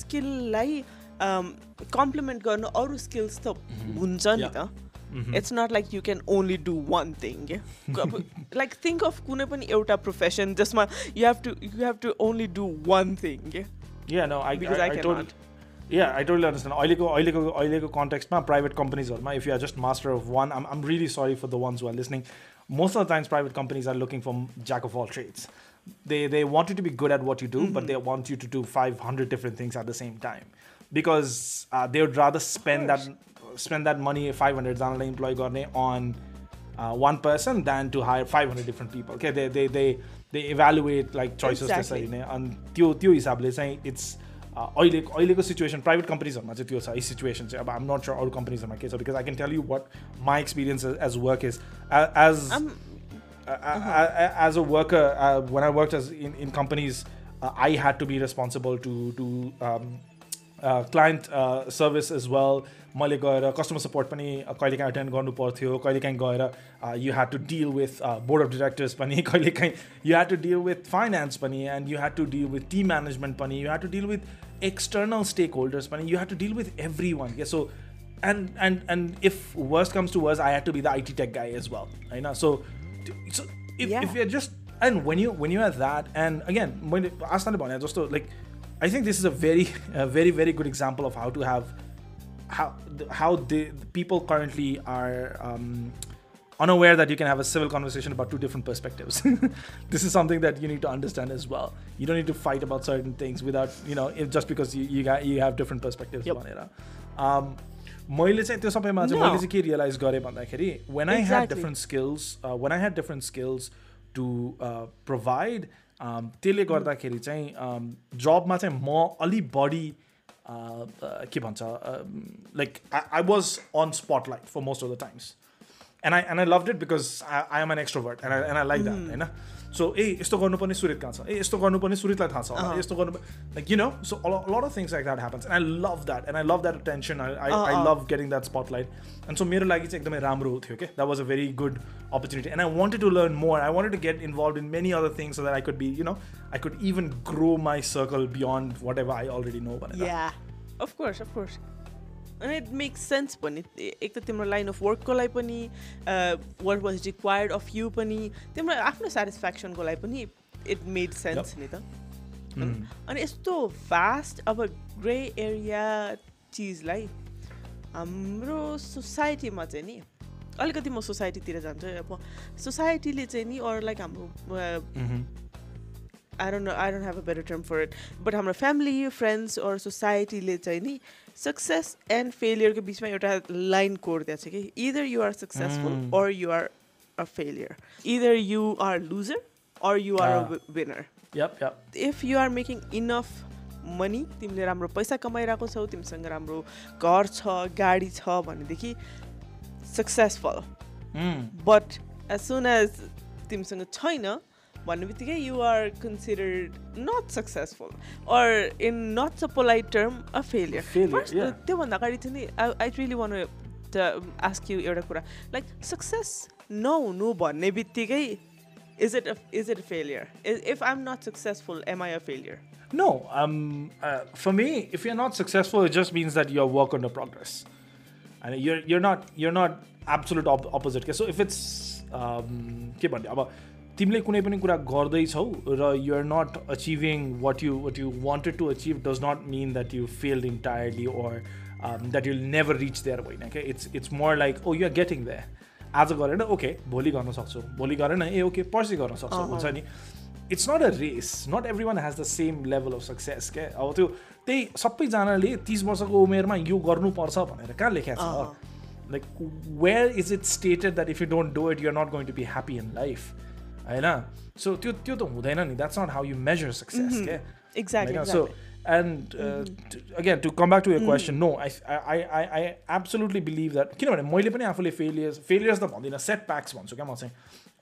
स्किललाई कम्प्लिमेन्ट गर्नु अरू स्किल्स त हुन्छ नि. त it's not like you can only do one thing अब लाइक थिङ्क अफ कुनै पनि एउटा प्रोफेसन जसमा you have to you have to only do one thing के Yeah, no, I, Because I, I I cannot. totally, yeah, I totally understand. अहिलेको अहिलेको अहिलेको कन्टेक्स्टमा private कम्पनीजहरूमा if you are just master of वान आम आम really sorry for the ones who are listening most of the times private companies are looking for jack of all trades they they want you to be good at what you do, but they want you to do 500 different things at the same time because uh, they would rather spend that spend that money 500 जनालाई employee गर्ने on uh, one person than to hire 500 different people okay they they they, they evaluate like choices Exactly. त्यसरी नै अनि त्यो त्यो हिसाबले चाहिँ it's अहिले अहिलेको सिचुएसन प्राइभेट कम्पनीजहरूमा चाहिँ त्यो छ यी सिचुएसन चाहिँ अब आम नट सर अरू कम्पनीजहरूमा के छ because I can tell you what my experience as work is as Um, as a worker, uh, when I worked as in, in companies, uh, I had to be responsible to to um, uh, client uh, service as well. मैले गएर customer support पनि कहिलेकाहीँ attend गर्नु पर्थ्यो कहिलेकाहीँ गएर you had to deal with board of directors पनि कहिलेकाहीँ यु had to deal with finance पनि and you had to deal with team management पनि you had to deal with external stake holders पनि you had to deal with every one के सो and and and if worst comes to worst, I had to be the IT tech guy as well. I know. So, so if, Yeah. if you're just and when you when you're at that, and again, when ask about it, just to, like, I think this is a very a very very good example of how to have how how the, the people currently are. Um, unaware that you can have a civil conversation about two different perspectives this is something that you need to understand as well you don't need to fight about certain things without you know if just because you you, got, you have different perspectives Yep. भनेर um, मैले चाहिँ त्यो सबैमा चाहिँ No. मैले चाहिँ के realise गरेँ भन्दाखेरि when I had Exactly. Different skills when I had different skills to provide त्यसले गर्दाखेरि चाहिँ जबमा चाहिँ म अलि बढी के भन्छ like I I was on spotlight for most of the times and I and I love it because I I am an extrovert and I and I like that होइन? सो ए यस्तो गर्नुपर्ने सुरित कहाँ छ ए यस्तो गर्नुपर्ने सुरितलाई थाहा छ होला Uh-huh. यस्तो गर्नु like you know so lot of things like that happens and I love that and I love that attention I I Uh-uh. लभ getting that spotlight and so मेरो लागि चाहिँ एकदमै राम्रो थियो क्या that was a very good opportunity and I wanted to learn more I wanted to get involve in many other things that I could be you know I could even grow my circle beyond whatever I already know भनेर Yeah, of it makes sense पनि ए- एक त तिम्रो line of वर्कको लागि पनि what was required of you पनि तिम्रो आफ्नो सेटिस्फ्याक्सनको लागि पनि इट मेड सेन्स नि त Hmm. अनि यस्तो भास्ट अब ग्रे एरिया चिजलाई हाम्रो सोसाइटीमा चाहिँ नि अलिकति म सोसाइटीतिर जान्छु अब सोसाइटीले चाहिँ नि अरू लाइक हाम्रो uh, don't know, I don't have a better term for it. But हाम्रो फ्यामिली फ्रेन्ड्स अर सोसाइटीले चाहिँ नि सक्सेस एन्ड फेलियरको बिचमा एउटा लाइन कोडिदिएको छ कि either you are successful. Or you are a failure either you are loser or you are. A winner. If you are making enough money तिमीले राम्रो पैसा कमाइरहेको छौ तिमीसँग राम्रो घर छ गाडी छ भनेदेखि successful. But as soon as तिमीसँग छैन भन्ने बित्तिकै you are considered nut successful or in nut a polite term a failure Failure, yeah. त्योभन्दा अगाडि चाहिँ नि I really one ask you एउटा कुरा लाइक सक्सेस नहुनु भन्ने बित्तिकै is it is it a failure if I am not successful am I a failure No, um, uh, for me, if you're not successful, it just means that you're work under progress, and you're you're not you're not absolute op- opposite. Okay, so if it's um, के भन्ने अब तिमीले कुनै पनि कुरा गर्दैछौ र you're not achieving what you what you wanted to achieve does not mean that you failed entirely or that you'll never reach there होइन क्या it's it's more like oh you're getting there आज गरेन okay भोलि गर्न सक्छु भोलि गरेन ए okay पर्सि गर्न सक्छु अहँ। हुन्छ नि it's not a race not every one has the same level of success क्या अब त्यो त्यही सबैजनाले तिस वर्षको उमेरमा यो गर्नुपर्छ भनेर कहाँ लेखेको छ अहँ। Like where is it stated that if you don't do it you're not going to be happy in life होइन सो त्यो त्यो त हुँदैन नि that's not how you measure success क्या exactly Like, so and uh, t- again to come back to your question no I, I I I absolutely believe that किनभने मैले पनि आफूले failures failures त भन्दिनँ setbacks भन्छु क्या म चाहिँ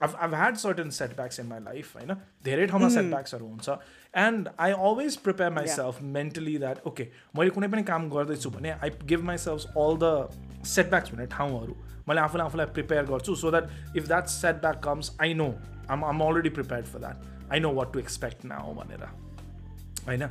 I've, I've had certain setbacks in my life होइन धेरै ठाउँमा setbacksहरू हुन्छ and I always prepare myself mentally that okay मैले कुनै पनि काम गर्दैछु भने I give myself all the setbacks हुने ठाउँहरू। मैले आफूले आफूलाई प्रिपेयर गर्छु so that if that setback comes I know I'm I'm already prepared for that I know what to expect now भनेर। होइन?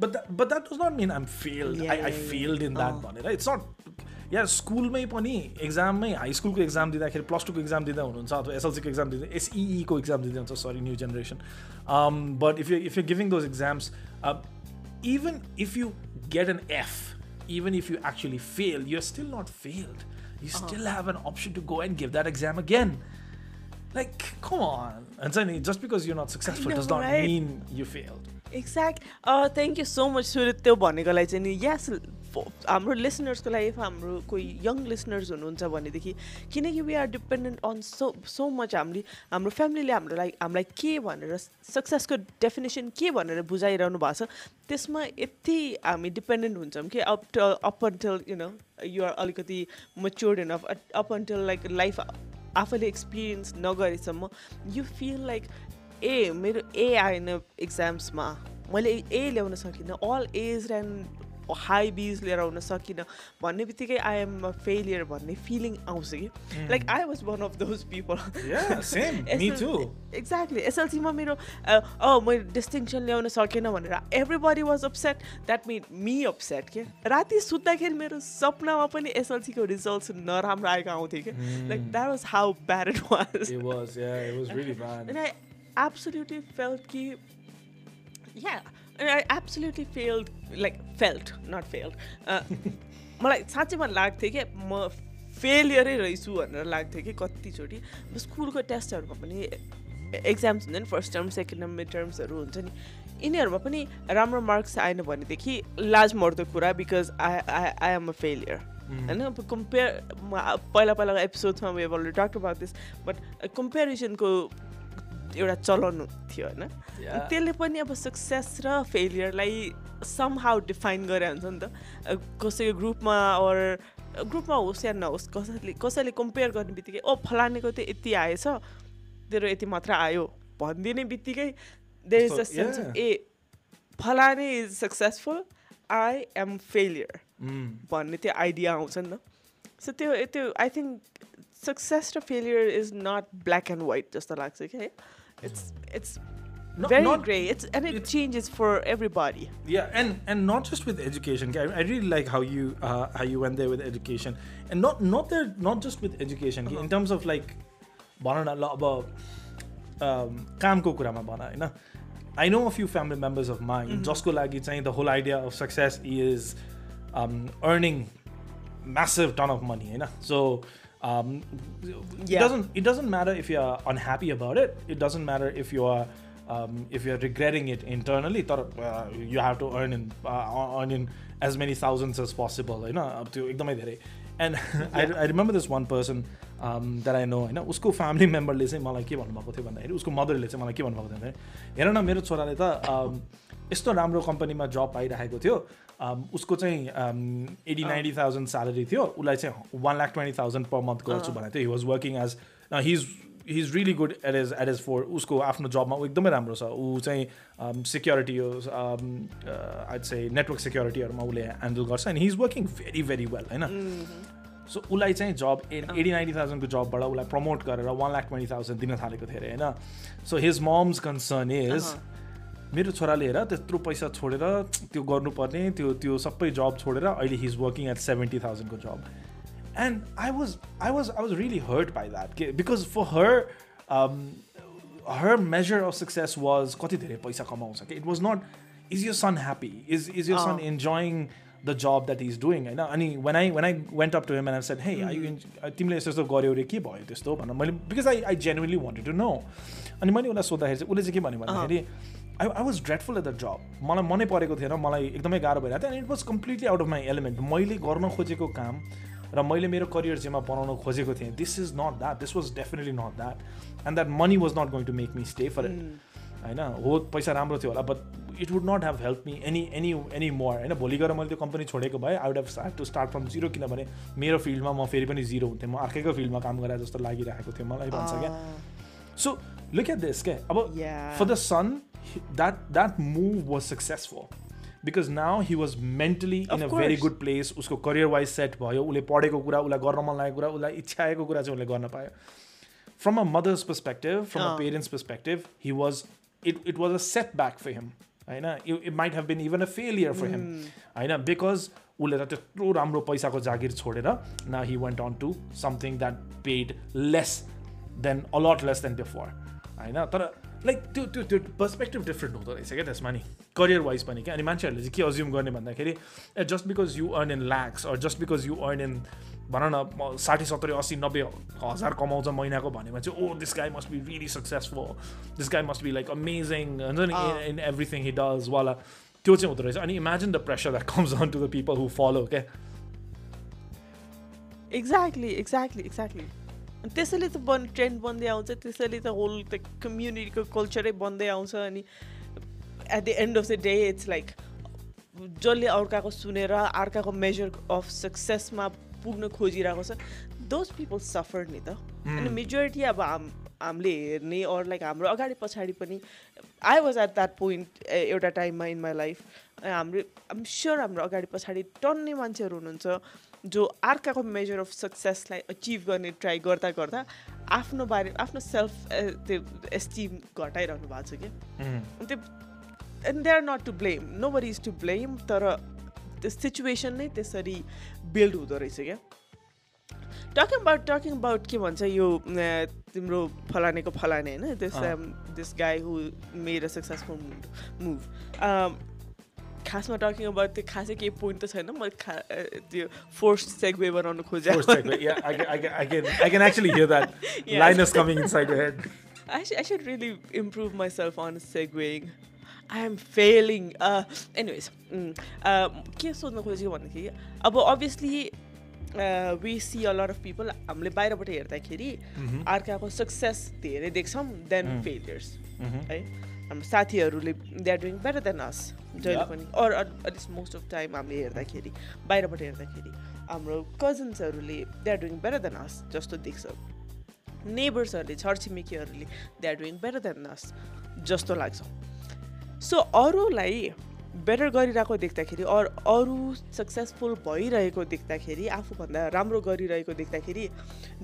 But but that does not mean I'm failed I I failed in that भनेर। It's not या स्कुलमै पनि एक्जाममै high स्कुलको exam दिँदाखेरि plus टूको एक्जाम दिँदा हुनुहुन्छ अथवा एसएलसीको एक्जाम दिँदा एसइईको एक्जाम दिँदै हुन्छ sorry new generation but if you if you giving those exams even if you get an F even if you actually fail, you're still not failed. You uh-huh. still have an option to go and give that exam again. Like, come on. And Sunny, just because you're not successful know, does not right? mean you failed. Exactly. Thank thank you so much, त्यो Yes, चाहिँ नि हाम्रो लिसनर्सको लागि हाम्रो कोही young listeners हुनुहुन्छ भनेदेखि किनकि we are dependent on so so much हामीले हाम्रो फ्यामिलीले हाम्रो लागि हामीलाई के भनेर सक्सेसको डेफिनेसन के भनेर बुझाइरहनु भएको छ त्यसमा यति हामी डिपेन्डेन्ट हुन्छौँ कि up up until you know you're अलिकति matured enough up until like life आफैले एक्सपिरियन्स नगरेसम्म यु फिल लाइक ए मेरो ए आएन इक्जाम्समा मैले ए ल्याउन सकिनँ अल एज एन्ड हाई बिज लिएर आउन सकिनँ भन्ने बित्तिकै आई एम अ फेलियर भन्ने फिलिङ आउँछ कि? Like I was one of those people exactly एसएलसीमा मेरो अँ मैले डिस्टिङसन ल्याउन सकेन भनेर everybody was upset that mean me upset के? राति सुत्दाखेरि मेरो सपनामा पनि एसएलसीको रिजल्ट्स नराम्रो आएको आउँथ्यो कि? Like that was how bad it was absolutely felt कि yeah I absolutely failed like felt not failed मलाई साँच्चैमा लाग्थ्यो कि म फेलियरै रहेछु भनेर लाग्थ्यो कि कतिचोटि स्कुलको टेस्टहरूमा पनि एक्जाम्स हुन्छ नि first term second term mid टर्म्सहरू हुन्छ नि। यिनीहरूमा पनि राम्रो मार्क्स आएन भनेदेखि लाज मर्दो कुरा because I I I am a failure होइन? अब कम्पेयर पहिला पहिलाको एपिसोड्समा we already talk about this but कम्पेरिजनको एउटा चलन थियो होइन? त्यसले पनि अब सक्सेस र फेलियरलाई सम हाउ डिफाइन गरे हुन्छ नि त। कसैको ग्रुपमा अर ग्रुपमा होस् या नहोस् कसैले कसैले कम्पेयर गर्ने बित्तिकै ओ फलानेको त यति आएछ तेरो यति मात्र आयो। भनिदिने बित्तिकै देयर इज अ सेन्स ए फलाने is successful I am failure भन्ने त्यो आइडिया आउँछ नि त। सो त्यो त्यो I think success raw failure is not black and white जस्तो लाग्छ कि है? it's it's not, very not, gray. It's and it changes for everybody. Yeah, and and not just with education. I, I really like how you uh, how you went there with education, and not not there not just with education. Uh-huh. In terms of like, about um, कामको कुरामा भन होइन I know a few family members of mine mm-hmm. जसको लागि चाहिँ the whole idea of success is um, earning massive ton of money होइन so um, yeah. it doesn't it doesn't matter if you're unhappy about it. It doesn't matter if you are um, if you're regretting it internally. Uh, you have to earn in uh, earn in as many thousands as possible. You know, up to and I, I remember this one person um, that I know होइन उसको family मेम्बरले चाहिँ मलाई के भन्नुभएको थियो भन्दाखेरि उसको मदरले चाहिँ मलाई के भन्नुभएको थियो भन्दाखेरि हेर न मेरो छोराले त यस्तो राम्रो कम्पनीमा जब पाइरहेको थियो उसको चाहिँ एटी नाइन्टी थाउजन्ड स्यालेरी थियो। उसलाई चाहिँ one lakh twenty thousand per month गर्छु भनेको थियो। He was working as his he is really good at as at as for उसको आफ्नो जबमा ऊ एकदमै राम्रो छ। ऊ चाहिँ सिक्योरिटी आइट चाहिँ नेटवर्क सिक्योरिटीहरूमा उसले ह्यान्डल गर्छ। And he is working very very well होइन सो उसलाई चाहिँ जब एटी नाइन्टी थाउजन्डको जबबाट उसलाई प्रमोट गरेर वान लाख ट्वेन्टी थाउजन्ड दिन थालेको थियो अरे होइन? So his mom's concern is मेरो छोराले हेर त्यत्रो पैसा छोडेर त्यो गर्नुपर्ने त्यो त्यो सबै जब छोडेर अहिले he's working at seventy थाउजन्डको job and I was I was I was really hurt by that के because for her her measure of success was कति धेरै पैसा कमाउँछ कि it was not is your son happy is is your son enjoying the job that is doing होइन? अनि when I when I went up to him and said hey I तिमीले यस्तो यस्तो गऱ्यो अरे के भयो त्यस्तो? भनेर मैले because I I genuinely wanted to know अनि मैले उसलाई सोद्धाखेरि चाहिँ उसले चाहिँ के भन्यो भन्दाखेरि I I was dreadful at the job मलाई मनै परेको थिएन मलाई एकदमै गाह्रो भइरहेको थियो and it was completely out of my element मैले गर्न खोजेको काम र मैले मेरो करियर जेमा बनाउन खोजेको थिएँ this is not that this was definitely not that and that money was not going to make me stay for it होइन? हो पैसा राम्रो थियो होला but it would not have help me any any any more होइन? भोलि गएर मैले त्यो कम्पनी छोडेको भए I would have start to start from zero किनभने मेरो फिल्डमा म फेरि पनि जिरो हुन्थेँ। म अर्कैको फिल्डमा काम गरे जस्तो लागिरहेको थियो मलाई भन्छ क्या? सो लुक एट दिस क्या? अब for the son that that move was successful because now he was mentally in a very good place उसको करियर वाइज सेट भयो उसले पढेको कुरा उसलाई गर्न मन लागेको कुरा उसलाई इच्छा आएको कुरा चाहिँ उसले गर्न पायो from a mother's perspective from a parents perspective he was it it was a set back for him होइन it might have been even a failure for him होइन बिकज उसले त त्यत्रो राम्रो पैसाको जागिर छोडेर न he went on to something that paid less than a lot less than before होइन तर लाइक त्यो त्यो त्यो पर्सपेक्टिभ डिफ्रेन्ट हुँदो रहेछ क्या त्यसमा नि करियर वाइज पनि क्या अनि मान्छेहरूले चाहिँ के अज्युम गर्ने भन्दाखेरि a just because you earn in lakhs or just because you earn in भन न साठी सत्तरी अस्सी नब्बे हजार कमाउँछ महिनाको भनेमा चाहिँ ओ this guy must be really successful this guy must be like amazing हुन्छ नि इन एभ्रिथिङ हि डज वाला त्यो चाहिँ हुँदो रहेछ अनि imagine the pressure that comes on to the people who follow क्या एक्ज्याक्टली एक्ज्याक्टली एक्ज्याक्टली त्यसैले त बन् ट्रेन्ड बन्दै आउँछ त्यसैले त होल त्यो कम्युनिटीको कल्चरै बन्दै आउँछ अनि at the end of the day it's like जसले अर्काको सुनेर अर्काको मेजर अफ सक्सेसमा पुग्न खोजिरहेको छ दोज पिपल सफर नि त। अनि मेजोरिटी अब हाम हामीले हेर्ने अरू लाइक हाम्रो अगाडि पछाडि पनि I was at that point एउटा टाइममा इन माई लाइफ हाम्रो आम स्योर हाम्रो अगाडि पछाडि टन्ने मान्छेहरू हुनुहुन्छ। जो अर्काको मेजर अफ सक्सेसलाई अचिभ गर्ने ट्राई गर्दा गर्दा आफ्नो बारे आफ्नो सेल्फ त्यो एस्टिम घटाइरहनु भएको छ कि? त्यो and they are not to blame nobody is to blame तर त्यो सिचुएसन नै त्यसरी बिल्ड हुँदो रहेछ क्या? टकिङ अबाउट टकिङ अबाउट के भन्छ यो तिम्रो फलानेको फलाने होइन? This this guy who made a successful move खासमा टकिङ अबाउट त्यो खासै केही पोइन्ट त छैन। मैले खा त्यो फोर्स सेगवे बनाउनु खोजेँ। I, sh- I should really improve myself on segueing. I am failing. Uh, anyways, के सोध्न खोजेको भन्दाखेरि अब obviously we C a lot of people हामीले बाहिरबाट हेर्दाखेरि अर्काको सक्सेस धेरै देख्छौँ देन फेलियर्स है। हाम्रो साथीहरूले they are doing better than us जहिले पनि। Or at least most of time हामीले हेर्दाखेरि बाहिरबाट हेर्दाखेरि हाम्रो कजन्सहरूले they are doing better than us जस्तो देख्छ। नेबर्सहरूले छरछिमेकीहरूले they are doing better than us जस्तो लाग्छ। सो अरूलाई बेटर गरिरहेको देख्दाखेरि अरू अरू सक्सेसफुल भइरहेको देख्दाखेरि आफूभन्दा राम्रो गरिरहेको देख्दाखेरि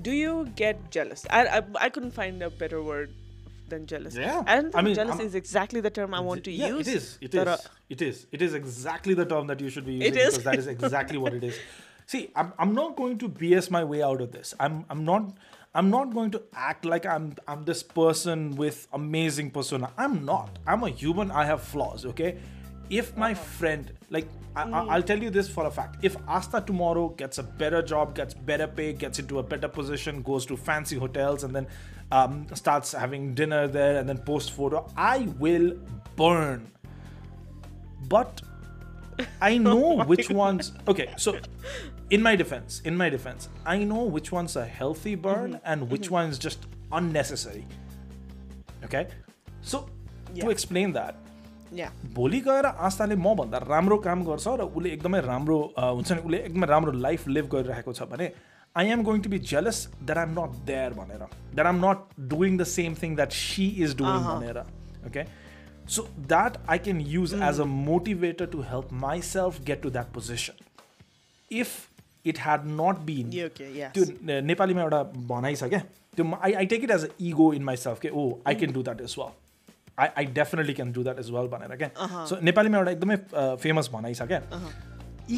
do you get jealous I I couldn't find a better word than jealous. Yeah. I don't think I mean, jealous I'm- is exactly the term I want to yeah, use. It is. It is. It is. It is exactly the term that you should be using is. because that is exactly what it is. See, I'm, I'm not going to BS my way out of this. I'm I'm not I'm not going to act like I'm I'm this person with amazing persona. I'm not. I'm a human. I have flaws. Okay. If my uh-huh. friend, like, I, I- mm. I'll tell you this for a fact. If Astha tomorrow gets a better job, gets better pay, gets into a better position, goes to fancy hotels, and then um, starts having dinner there, and then post photo, I will burn but I know which ones. Okay, so in my defense, in my defense, I know which one's a healthy burn and which one's just unnecessary. Okay, so Yeah. to explain that, Yeah. भोलि गएर आस्थाले मभन्दा राम्रो काम गर्छ र उसले एकदमै राम्रो अ, हुन्छ नि उसले एकदमै राम्रो लाइफ लिभ गरिरहेको छ भने I am going to be jealous that I'm nut there भनेर that I'm nut doing the same thing that C is doing भनेर okay so that I can use as a motivator to help my self gate to that position if it had nut bin Yeah, okay, yes. त्यो ने- नेपालीमा एउटा भनाइ छ क्या त्यो आई I take it as a ego in my self के ओ आई can do that is well I I definitely can do that is well भनेर क्या सो नेपालीमा एउटा एकदमै फेमस भनाइ छ क्या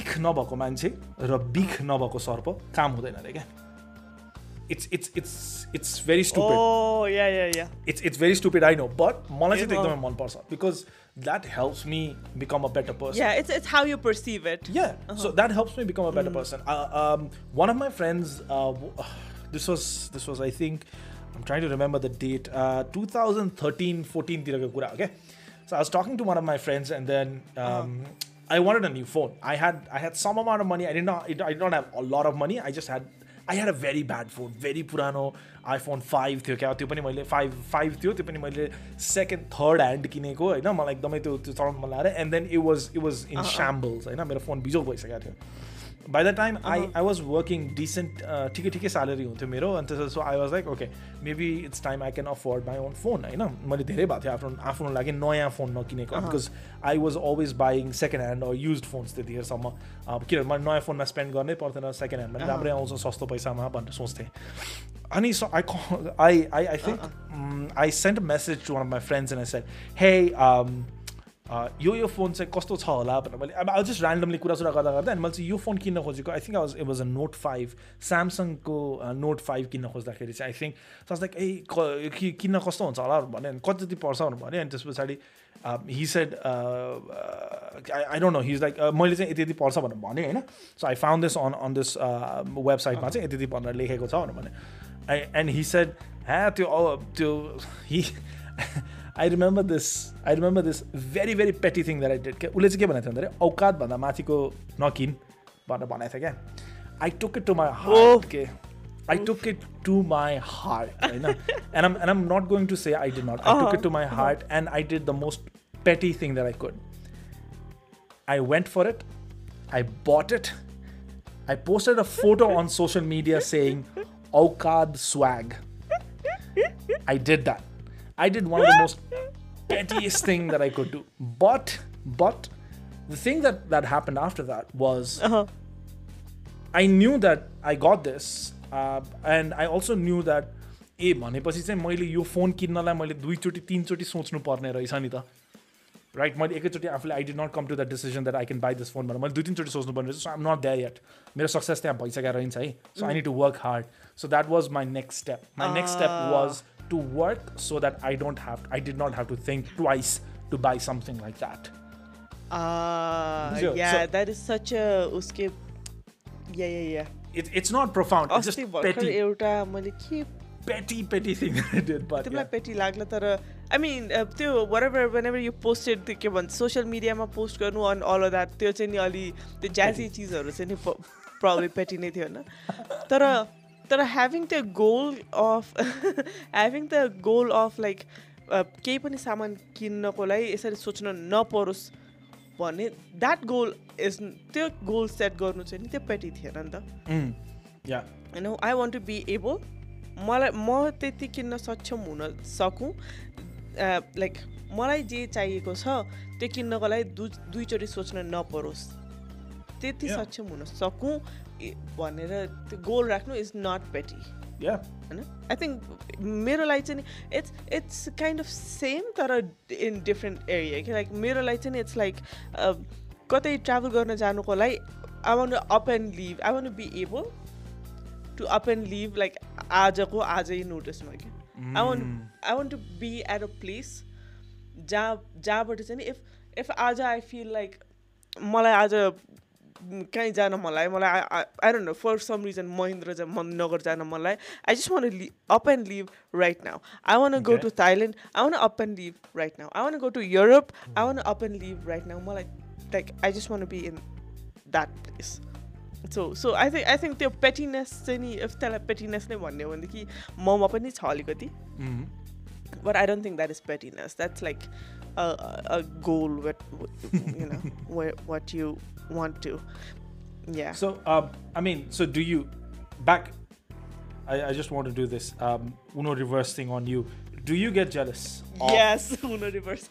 इख नभएको मान्छे र बिख नभएको सर्प काम हुँदैन अरे क्या it's it's it's it's very stupid Oh, yeah, yeah, yeah. It's it's very stupid I know but मलाई चाहिँ त्यो Yeah. एकदमै मनपर्छ because that helps me become a better person Yeah, it's, it's how you perceive it. Yeah, so that helps me become a better person. Uh, um, one of my friends, uh, w- this was this was I think I'm trying to remember the date. Uh, 2013, 14 तिर को कुरा okay. So I was talking to one of my friends, and then um, I wanted a new phone. I had I had some amount of money. I did not I did not have a lot of money. I just had I had a very bad phone, very पुरानो iPhone five थियो क्या त्यो पनि मैले five five थियो त्यो पनि मैले सेकेन्ड थर्ड ह्यान्ड किनेको होइन मलाई एकदमै त्यो त्यो चलाउनु मन लागेर and then it was it was in shambles होइन मेरो फोन बिजोग भइसकेको थियो by the time I I was working decent ठिकै ठिकै स्यालेरी हुन्थ्यो मेरो अनि त्यसो so I was like okay maybe it's time I can afford my own phone होइन मैले धेरै भएको थियो आफ्नो आफ्नो लागि नयाँ phone नकिनेको because I was always buying second hand used phones त्यतिखेरसम्म। किनभने मैले नयाँ फोनमा स्पेन्ड गर्नै पर्दैन सेकेन्ड ह्यान्डमा राम्रै आउँछ सस्तो पैसामा भनेर सोच्थेँ। अनि so I I I I think I sent message to one of my friends and I said hey यो यो फोन चाहिँ कस्तो छ होला भनेर मैले अब आई जस्ट ऱ्यान्डमली कुरासुरा गर्दा गर्दा अनि मैले चाहिँ यो फोन किन्न खोजेको I think was it was a note five स्यामसङको note five किन्न खोज्दाखेरि चाहिँ I think such like a किन्न कस्तो हुन्छ होला? भने कति पर्छ भनेर भने अनि त्यस पछाडि he said I I don't know he's like मैले चाहिँ यति यति पर्छ भनेर भने होइन? So I found this on on this वेबसाइटमा चाहिँ यति यति भनेर लेखेको छ भनेर भने एन्ड हि सेड ह्या त्यो त्यो हि I remember this I remember this very भेरी पेटी थिङ द्याट आई डिड के उसले चाहिँ के भनेको थियो भन्दाखेरि औकातभन्दा माथिको नकिन भनेर भनेको थियो क्या I took it to my heart के I took it to my heart, and I'm and I'm not going to say I did not. I took it to my heart, and I did the most petty thing that I could. I went for it. I bought it. I posted a photo on social media saying Aukad swag. I did that. I did one of the most pettiest thing that I could do. But but the thing that that happened after that was Uh-huh. I knew that I got this uh, and I also knew that ए भनेपछि चाहिँ मैले यो phone किन्नलाई मैले दुईचोटि तिनचोटि सोच्नु पर्ने रहेछ नि त राइट मैले एकैचोटि आफूले I did not come to the decision that I can buy this phone भनेर मैले दुई तिनचोटि सोच्नु पर्ने रहेछ so I'm not that yet मेरो सक्सेस त्यहाँ भइसकेर रहन्छ है so I need to work hard so that was my next step my next step was to work so that I don't have I did nut have to think twice to buy something like that Ah, So- yeah, so- that is such a उसके yeah yeah yeah. It, it's not profound. It's just अस्ति भर्खर petty, एउटा मैले के petty, petty thing that I did. But तिमीलाई yeah. पेटी लाग्ला तर आई मिन त्यो whatever whenever you posted त्यो के भन्छ सोसियल मिडियामा पोस्ट गर्नु अन अल द्याट त्यो चाहिँ नि अलि त्यो ज्याजी चिजहरू चाहिँ नि प्रब्लम पेटी नै थियो होइन तर तर having the goal of having the goal of like केही पनि सामान किन्नको लागि यसरी सोच्न नपरोस् भन्ने द्याट गोल इज त्यो गोल सेट गर्नु चाहिँ नि त्यो पेटी थिएन नि त. होइन I want to be able मलाई म त्यति किन्न सक्षम हुन सकौँ लाइक मलाई जे चाहिएको छ त्यो किन्नको लागि दुई दुईचोटि सोच्न नपरोस् त्यति. सक्षम हुन सकौँ भनेर त्यो गोल राख्नु इज नट पेटी Yeah. होइन? आई थिङ्क मेरो लागि चाहिँ it's it's kind of same तर इन डिफ्रेन्ट एरिया कि लाइक मेरो लागि चाहिँ इट्स लाइक कतै ट्राभल गर्न जानुको लागि I want up and leave I want be able to up and leave like आजको आजै नोटिसमा कि I want I want to be at a place जहाँ जहाँबाट चाहिँ इफ इफ आज आई फिल लाइक मलाई आज कहीँ जान लाग्यो मलाई I don't know for some reason Mahendranagar जान लाग्यो आई जस्ट वान लि up and leave right now I want go. To Thailand I want up and leave right now I want go to Europe I want up and leave right now मलाई like I just want be in that place so so I think I think त्यो pettiness चाहिँ नि त्यसलाई पेटिनेस नै भन्ने हो भनेदेखि mama पनि छ अलिकति। Mm. but I don't think that is pettiness. That's like a, a a goal, what you know, where what you want to. Yeah. So, um, I mean, so do you back? I, I just want to do this um, Uno reverse thing on you. Do you get jealous? Of, yes, Uno reverse.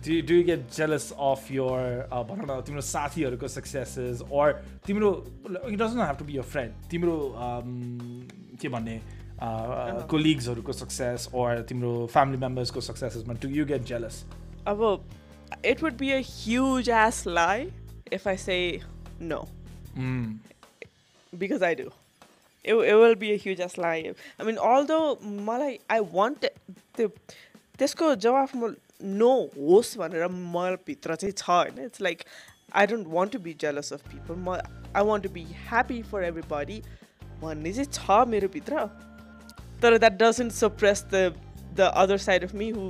Do you, do you get jealous of your uh, भनौँ न तिम्रो साथीहरूको successes or तिम्रो it doesn't have to be your friend तिम्रो um, के भन्ने कोलिग्सहरूको success or तिम्रो family members को successesमा do you get jealous? Abo, it would be a huge ass lie if I say no, Mm. because I do. It, it will be a huge ass lie. I mean, although मलाई I want त्यो त्यसको जवाफ म no होस् भनेर मभित्र चाहिँ छ होइन it's like I don't want to be jealous of people म I want to be happy for everybody भन्ने चाहिँ छ मेरो भित्र तर that doesn't suppress the the other side of me who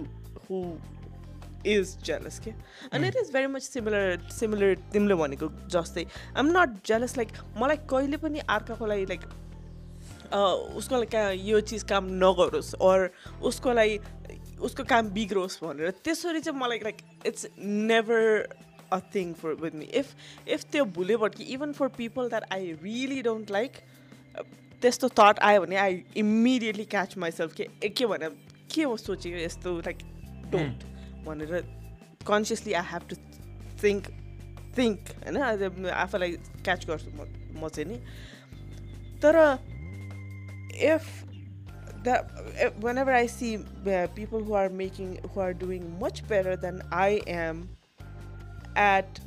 who is jealous के अनि it is very much similar similar तिमीले भनेको जस्तै आइम नट जेलस लाइक मलाई कहिले पनि अर्काको लागि लाइक उसको लागि का यो चिज काम नगरोस् अर उसको लागि उसको काम बिग्रोस् भनेर त्यसरी चाहिँ मलाई like it's never a thing for with me if if त्यो भुले भट्की even for people that I really don't like त्यस्तो थट आयो भने आई इमिडिएटली क्याच माइसेल्फ के ए, के भने के हो सोचेको यस्तो लाइक डोन्ट भनेर consciously I have to think think होइन आज आफूलाई क्याच गर्छु म म चाहिँ नि तर if that if- whenever I see uh, people who are making who are doing much better than I am at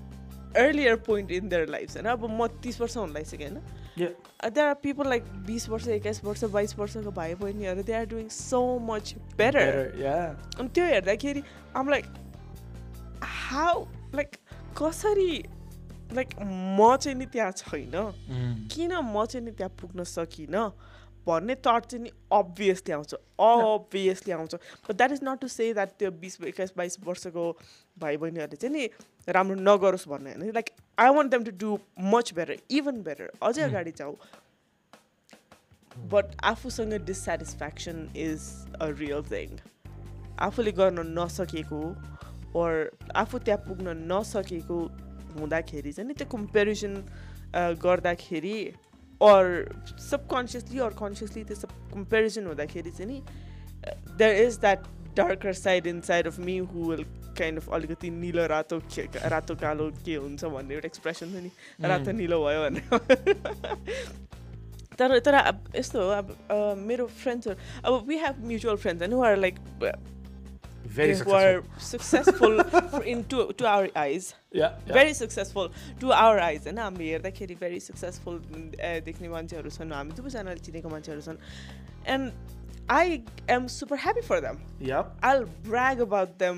earlier point in their lives होइन अब म तिस वर्ष हुन लागिसकेँ होइन Yeah. There are people like बिस वर्ष एक्काइस वर्ष बाइस वर्षको भाइ बहिनीहरू they are doing so much better Better, yeah. अनि त्यो हेर्दाखेरि आम लाइक हाउ लाइक कसरी लाइक म चाहिँ नि त्यहाँ छैन Mm. किन म चाहिँ नि त्यहाँ पुग्न सकिनँ भन्ने थट चाहिँ नि अभियसली आउँछ अभियसली आउँछ but that is not to say that त्यो बिस एक्काइस बाइस वर्षको भाइ बहिनीहरूले चाहिँ नि राम्रो नगरोस् भन्ने होइन like I want them to do much better even better अझै अगाडि जाऊ. बट आफूसँग dissatisfaction is a real thing आफूले गर्न नसकेको ओर आफू त्यहाँ पुग्न नसकेको हुँदाखेरि चाहिँ नि त्यो कम्पेरिजन गर्दाखेरि अर सबकन्सियसली अर कन्सियसली त्यो सब कम्पेरिजन हुँदाखेरि चाहिँ नि there is that darker side inside of me who will kind of अलिकति निलो रातो रातो कालो के हुन्छ भन्ने एउटा एक्सप्रेसन छ नि रातो निलो भयो भनेर तर तर अब यस्तो हो अब मेरो फ्रेन्ड्सहरू अब वी हेभ म्युचुअल फ्रेन्ड्स होइन are like Very who are successful. successful in to, to our eyes Yeah. yeah. very successful to our eyes होइन हामीले हेर्दाखेरि भेरी सक्सेसफुल देख्ने मान्छेहरू छन् हामी दुवैजनाले चिनेको मान्छेहरू छन् and I am super happy for them Yep. I brag about them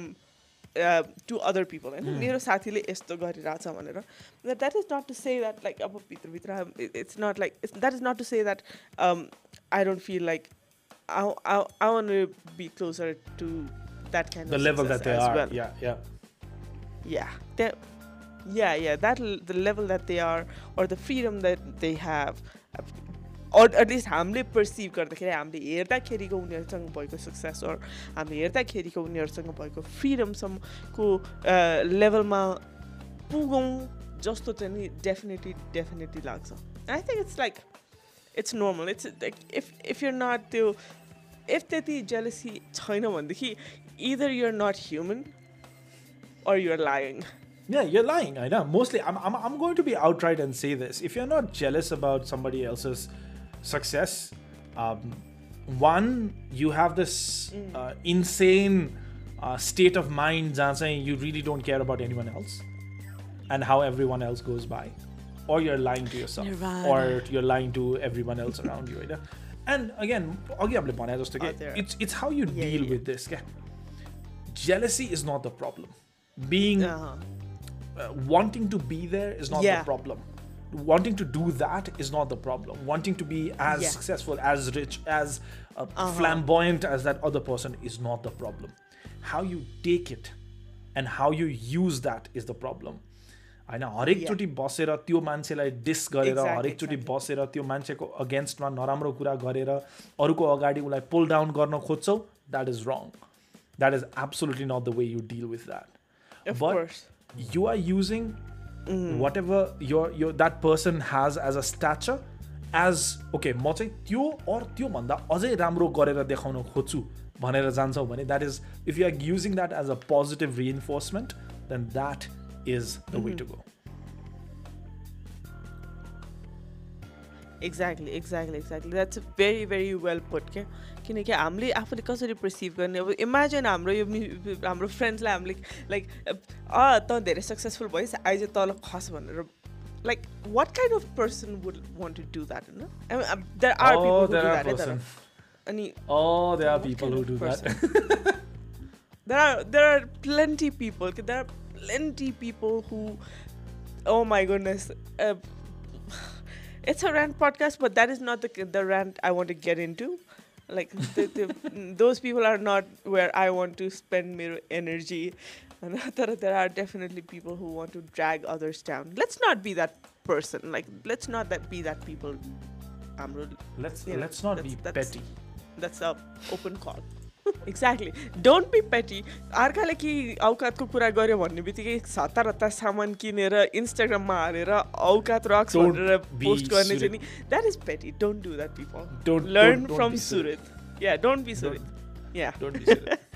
to other people होइन मेरो साथीले यस्तो गरिरहेछ भनेर that is not to say that like अब भित्रभित्र it's not like that is not to say that I don't feel like I, I, I want to be closer to that kind The of level that success they as are. well. Yeah. Yeah. yeah they yeah yeah that l- the level that they are or the freedom that they have least हामीले perceive गर्दाखेरि हामीले हेर्दाखेरिको उनीहरूसँग भएको success अर हामीले हेर्दाखेरिको उनीहरूसँग भएको फ्रिडमसम्मको लेभलमा पुगौँ जस्तो चाहिँ नि डेफिनेटली डेफिनेटली लाग्छ I think it's like it's normal it's like if if your not त्यो इफ त्यति जेलसी छैन भनेदेखि either you're not human or you're lying. Yeah, you're lying. I know. Mostly, I'm, I'm, I'm going to be outright and say this. If you're not jealous about somebody else's success. Um, one, you have this mm. uh, insane uh, state of mind, saying you really don't care about anyone else and how everyone else goes by, or you're lying to yourself, Nirvana. or you're lying to everyone else around you. And again, it's it's how you deal yeah. with this. Jealousy is not the problem. Being uh-huh. uh, wanting to be there is not yeah. the problem Wanting to do that is not the problem. Wanting to be as Yeah. successful, as rich, as uh, Uh-huh. flamboyant as that other person is not the problem. How you take it and how you use that is the problem. होइन हरेकचोटि बसेर त्यो मान्छेलाई dish गरेर Exactly, हरेकचोटि exactly. बसेर त्यो मान्छेको अगेन्स्टमा नराम्रो कुरा गरेर अरूको अगाडि उसलाई पुल डाउन गर्न खोज्छौ that is wrong that is absolutely not the way you deal with that Of But- course. you are using whatever your your that person has as a stature as okay म चाहिँ त्यो or त्यो भन्दा अझै राम्रो गरेर देखाउन खोज्छु भनेर जान्छौ भने that is if you are using that as a positive reinforcement then that is the way to go exactly exactly exactly that's very very well put क्या किनकि हामीले आफूले कसरी पर्सिभ गर्ने अब इमेजिन हाम्रो यो हाम्रो फ्रेन्ड्सलाई हामीले लाइक अँ त धेरै सक्सेसफुल भइस आइज तल खस भनेर like what kind of person would want to do that होइन Oh. अनि Oh, there are there are there are plenty people there are plenty people who oh my goodness uh, it's a rant podcast but that is not the the rant i want to get into like the, the, those people are not where i want to spend my energy and there, there are definitely people who want to drag others down let's not be that person like let's not that be that people Amrul. Let's You know, let's not be that's- that's- petty. that's a open call exactly don't be petty अर्काले कि औकातको कुरा गर्यो भन्ने बित्तिकै हतार हतार सामान किनेर इन्स्टाग्राममा हालेर औकात रक्स भनेर पोस्ट गर्ने चाहिँ नि. That is petty don't do that people learn from. Surat yeah don't be Surat yeah Don't be Surit.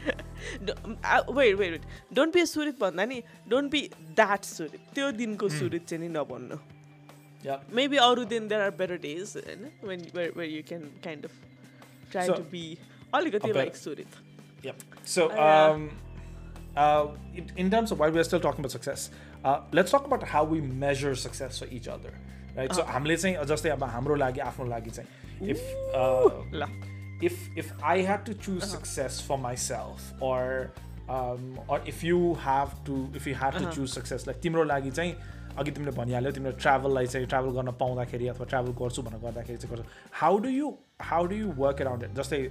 Wait wait wait don't be Surat भन्दा नि डोन्ट बी द्याट सुरत त्यो दिनको सुरत चाहिँ नि नभन्नु. Yeah. मेबी अरू दिन देयर आर बेटर डेज होइन when where you can kind of try to be अलिकति a like better- Surat Yep. So, Uh, yeah. um, uh, in, in terms of why we're still talking about success, uh, let's talk about how we measure success for each other, right? So, हामीले चाहिँ जस्तै अब हाम्रो लागि आफ्नो लागि चाहिँ if uh, ल if if I had to choose success for myself or um, or if you have to if you had to Uh-huh. choose success like तिम्रो लागि चाहिँ अघि तिमीले भनिहाल्यो तिमीले ट्राभललाई चाहिँ ट्राभल गर्न पाउँदाखेरि अथवा ट्राभल गर्छु भनेर गर्दाखेरि चाहिँ गर्छु how do you how do you work around it जस्तै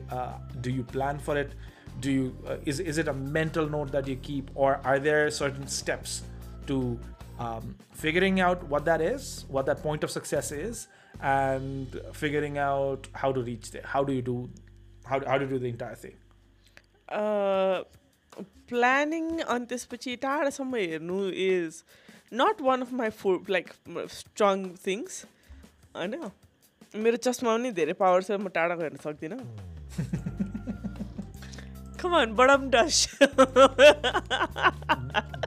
do you plan for it do you is is it a mental note that you keep or are there certain steps to figuring out what that is, what that point of success is, and figuring out how to reach there. How do you do? How, how do you do the entire thing? Planning अनि त्यसपछि टाढासम्म हेर्नु is not one of my four like strong things होइन मेरो चस्मा पनि धेरै power छ म टाढाको हेर्न सक्दिनँ कमान बडम डस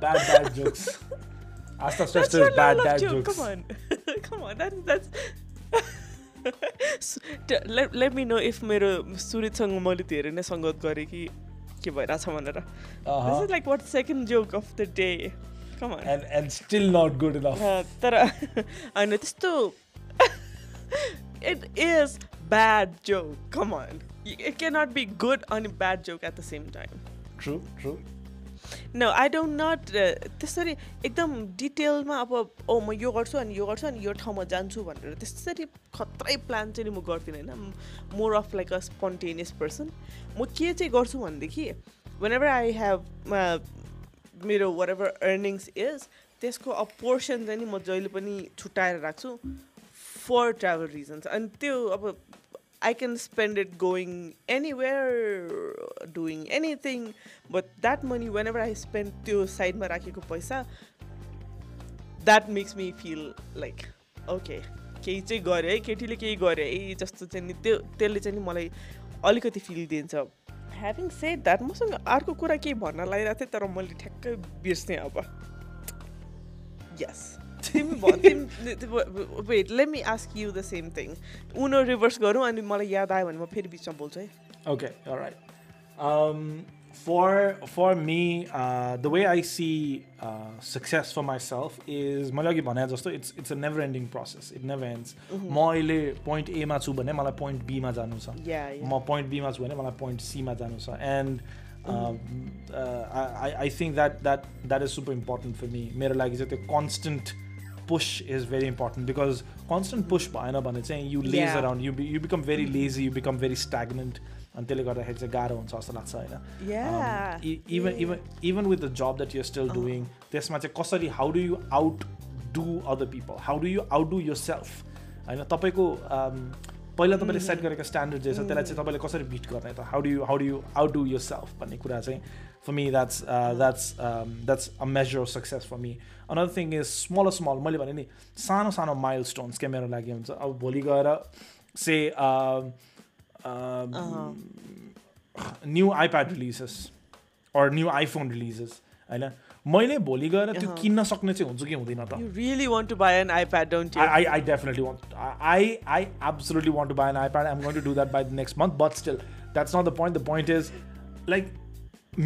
Bad dad jokes. Asta Stress's bad dad jokes. Come on. Come on. That, that's let, let me know if मेरो सुरितसँग मैले धेरै नै सङ्गत गरेँ कि के भइरहेछ भनेर this Uh-huh. Is like what second joke of the day not good enough. तर होइन त्यस्तो it is bad joke come on it can not be good अनि bad joke at the same time True, true. न I don't नट त्यसरी एकदम डिटेलमा अब ओ म यो गर्छु अनि यो गर्छु अनि यो ठाउँमा जान्छु भनेर त्यसरी खत्रै प्लान चाहिँ म गर्दिनँ होइन more of like a spontaneous person म के चाहिँ गर्छु भनेदेखि वेन एभर आई हेभ मेरो वाट एभर अर्निङ्स इज त्यसको अ पोर्सन चाहिँ नि म जहिले पनि छुट्याएर राख्छु फर ट्राभल रिजन्स अनि त्यो अब I can spend it going anywhere, doing anything, but that money, whenever I spend त्यो साइडमा राखेको पैसा that makes me feel like okay केही चाहिँ गरेँ है केटीले केही गरेँ है जस्तो चाहिँ नि त्यो त्यसले चाहिँ नि मलाई अलिकति फिल दिन्छ। ह्याभिङ सेड द्याट मसँग अर्को कुरा केही भन्न लागिरहेको थिएँ तर मैले ठ्याक्कै बिर्सेँ अब। यस तिमी wait let me ask you the same thing Uno reverse गरौँ अनि मलाई याद आयो भने म फेरि बिचमा बोल्छु है। Right. Um, for for me, uh, the way I see uh, success for myself is मैले अघि भने जस्तो it's it's a never ending process it never ends म अहिले पोइन्ट एमा छु भने मलाई पोइन्ट बीमा जानु छ या म पोइन्ट बीमा छु भने मलाई पोइन्ट सीमा जानु छ end I I think that that that is super important for मी मेरो लागि चाहिँ त्यो कन्सटेन्ट पुस is very important because constant पुस भएन भने चाहिँ यु लेज Yeah. Around you you become very lazy you become very stagnant अनि त्यसले गर्दाखेरि चाहिँ गाह्रो हुन्छ जस्तो लाग्छ होइन? Yeah even even even with the job that your still doing त्यसमा चाहिँ कसरी how do you outdo other people how do you outdo yourself होइन तपाईँको um, पहिला तपाईँले सेट गरेको स्ट्यान्डर्ड जे छ त्यसलाई चाहिँ तपाईँले कसरी बिट गर्ने त? How do you how do you outdo yourself भन्ने कुरा चाहिँ for me that's that's that's a measure of success for me another thing is small small मैले भने नि सानो सानो माइल स्टोन्स क्या मेरो लागि हुन्छ? अब भोलि गएर say new iPad releases our new iPhone releases होइन मैले भोलि गएर त्यो अहँ। किन्न सक्ने चाहिँ हुन्छ कि हुँदैन त You really want to buy an iPad, don't you? I, I, I definitely want. I, I absolutely want to buy an iPad. I'm going to do that by the next month. But still, that's not the point. The point is, like,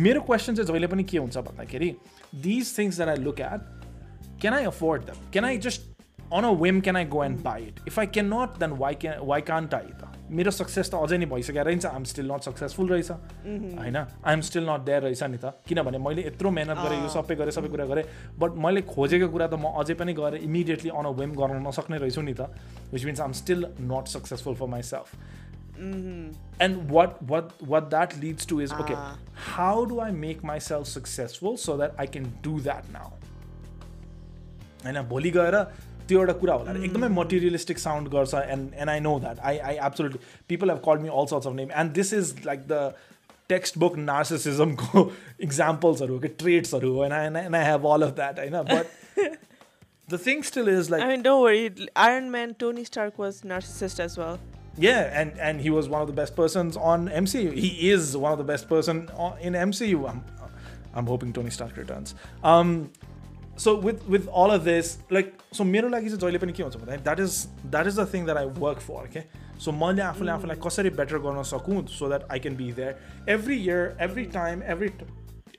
मेरो question चाहिँ जहिले पनि के हुन्छ भन्दाखेरि these things that I look at can I afford दम क्यान I just on a whim can I go and buy it if I can not then why can why can't I त मेरो success त अझै नै भइसकेको रहेछ। I'm still not successful रहेछ। होइन? आइएम स्टिल नट देयर रहेछ नि त। किनभने मैले यत्रो मेहनत गरेँ यो सबै गरेँ सबै कुरा गरेँ। बट मैले खोजेको कुरा त म अझै पनि गएर इमिडिएटली अन अ वेम गर्न नसक्ने रहेछु नि त। Which means I'm still not successful for myself and what what what that leads to is okay Ah. how do i make myself successful so that i can do that now? होइन? भोलि गएर त्यो एउटा कुरा होला एकदमै materialistic sound गर्छ and and I know that I I absolutely people have कल मी all sorts of name and this is like the textbook नार्सिसिजमको इक्जाम्पल्सहरू हो कि ट्रेड्सहरू हो end and I have all of that होइन but the thing still is like I mean, don't worry. Iron Man, Tony Stark was narcissist as well. Yeah, and and he was one of the best persons on MCU. He is one of the best person on, in MCU. I'm, I'm hoping Tony Stark returns. Um, so with with all of this, like, so मेरो लागि चाहिँ जहिले पनि के हुन्छ भन्दाखेरि that is that is the thing that I work for. Okay, so मैले आफूले आफूलाई कसरी better गर्न सकौँ so that I can be there every year, every time, every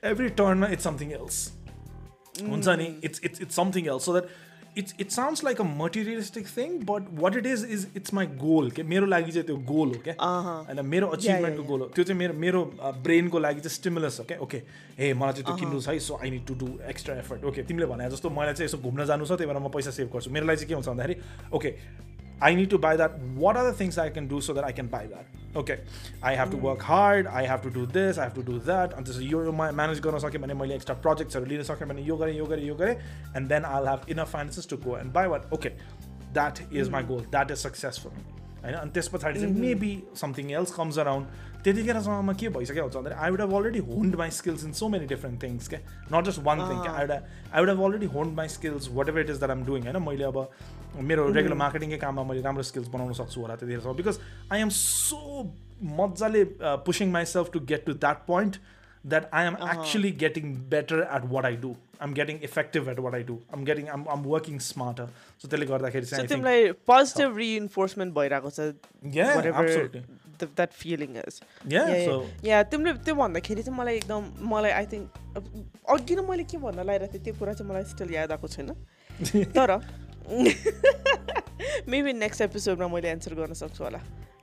every turn it's something else. हुन्छ नि it's it's it's something else so that it's it sounds like a materialistic thing but what it is is it's my goal के मेरो लागि चाहिँ त्यो गोल हो क्या होइन मेरो अचिभमेन्टको गोल हो। त्यो चाहिँ मेरो मेरो ब्रेनको लागि चाहिँ स्टिमुलस हो क्या ओके ए मलाई चाहिँ त्यो किन्नु छ है so I need to do extra effort okay तिमीले भने जस्तो मलाई चाहिँ यसो घुम्न जानु छ त्यही भएर म पैसा सेभ गर्छु. मेरो लागि चाहिँ के हुन्छ भन्दाखेरि okay I need to buy that. What are the things I can do so that I can buy that? Okay, I have to work hard. I have to do this. I have to do that. अन्त चाहिँ यो manage गर्न सक्यो भने मैले extra प्रोजेक्ट्सहरू लिन सक्यो भने यो गरेँ यो गरेँ यो गरेँ and then I have enough finances to go and by what okay that is my goal that is successful होइन अनि त्यस पछाडि चाहिँ maybe something else comes around त्यतिखेरसम्ममा के भइसक्यो हुन्छ भन्दाखेरि I would have already honed my skills in so many different things क्या नट जस्ट वान थिङ क्या I would I would have already honed my skills whatever it is that आम doing होइन मैले अब मेरो रेगुलर मार्केटिङकै काममा मैले राम्रो स्किल्स बनाउन सक्छु होला त्यतिखेरसम्म बिकज आई एम सो मजाले pushing myself to get to that point that I am actually getting better at what I do. I'm getting effective at what I do. I'm getting I'm, I'm working smarter. So त्यसले गर्दाखेरि चाहिँ तिमीलाई positive reinforcement भइरहेको छ. That feeling is या तिमीले त्यो भन्दाखेरि चाहिँ मलाई एकदम मलाई आई थिङ्क अघि नै मैले के भन्न लगाइरहेको थिएँ त्यो कुरा चाहिँ मलाई स्टिल याद आएको छैन तर मेबी नेक्स्ट एपिसोडमा मैले एन्सर गर्न सक्छु होला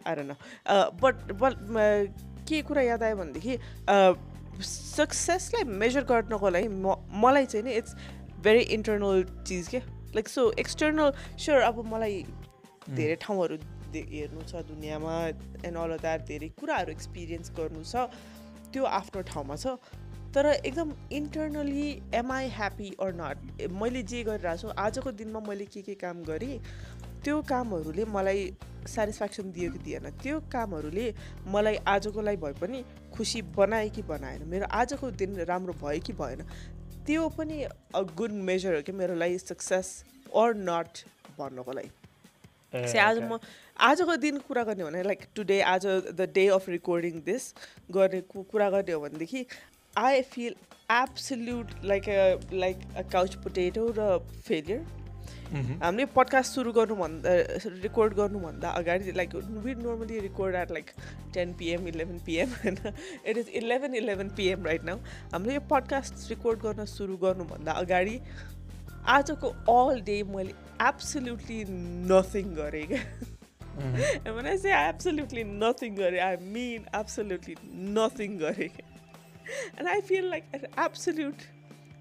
आएर न बट बट के कुरा याद आयो भनेदेखि सक्सेसलाई मेजर गर्नको लागि म मलाई चाहिँ नि इट्स भेरी इन्टर्नल चिज के लाइक सो एक्सटर्नल स्योर अब मलाई धेरै ठाउँहरू हेर्नु छ दुनियाँमा एन्ड अल द्याट धेरै कुराहरू एक्सपिरियन्स गर्नु छ त्यो आफ्नो ठाउँमा छ तर एकदम internally am I happy or not मैले जे गरिरहेको छु आजको दिनमा मैले के के काम गरेँ त्यो कामहरूले मलाई सेटिस्फ्याक्सन दियो कि दिएन? त्यो कामहरूले मलाई आजको लागि भए पनि खुसी बनायो कि बनाएन? मेरो आजको दिन राम्रो भयो कि भएन? त्यो पनि अ गुड मेजर हो कि मेरो लागि सक्सेस अर नट भन्नको लागि। से आज म आजको दिन कुरा गर्ने हो भने लाइक टुडे आज the day of recording this गर्ने कुरा गर्ने हो भनेदेखि I feel absolute like a like a couch potato raw failure हामीले पडकास्ट सुरु गर्नुभन्दा रेकर्ड गर्नुभन्दा अगाडि like we normally record at like ten PM eleven PM होइन? It is eleven eleven PM right now हामीले यो पडकास्ट रेकर्ड गर्न सुरु गर्नुभन्दा अगाडि आजको अल डे मैले एब्सोल्युटली नथिङ गरेँ क्या। I say absolutely nothing गरेँ I mean absolutely nothing गरेँ। and I feel like an absolute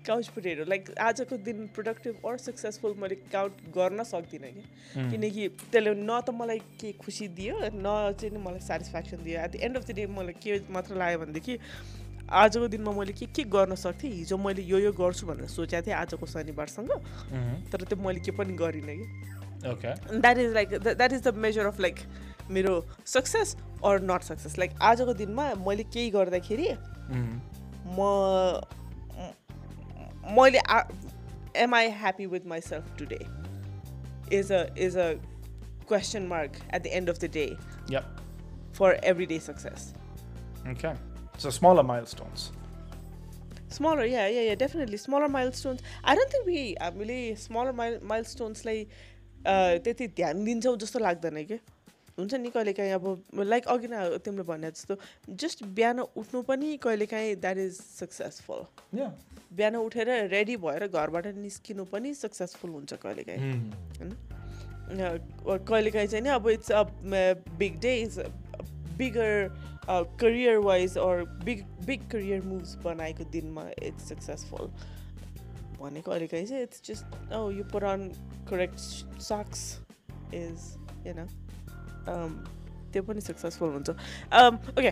couch potato. Like आजको दिन productive or successful मैले काउन्ट गर्न सक्दिनँ कि किनकि त्यसले न त मलाई के खुसी दियो न चाहिँ नि मलाई सेटिस्फ्याक्सन दियो at the end of the day मलाई के मात्र लाग्यो भनेदेखि आजको दिनमा मैले के के गर्न सक्थेँ हिजो मैले यो यो गर्छु भनेर सोचेको थिएँ आजको शनिबारसँग तर त्यो मैले के पनि गरिनँ कि. That is like that is the measure of like मेरो success or not success like आजको दिनमा मैले केही गर्दाखेरि म म- मैले M I happy with my self today is a is a question mark eight the end of the day Yep. For every day success Okay. So smaller milestones. smaller yeah yeah yeah definitely smaller milestones i don't think we हामीले smaller mile milestonesलाई uh, त्यति ध्यान दिन्छौँ जस्तो लाग्दैन कि हुन्छ नि कहिलेकाहीँ अब लाइक अघि नै तिमीले भने जस्तो जस्ट बिहान उठ्नु पनि कहिलेकाहीँ द्याट इज सक्सेसफुल. बिहान उठेर रेडी भएर घरबाट निस्किनु पनि सक्सेसफुल हुन्छ कहिलेकाहीँ। होइन? अ, कहिलेकाहीँ चाहिँ नि अब it's a big day is bigger career wise or big big career moves बनाएको दिनमा इट्स सक्सेसफुल भने कहिलेकाहीँ चाहिँ इट्स जस्ट औ यो put on correct socks is होइन त्यो पनि सक्सेसफुल हुन्छ okay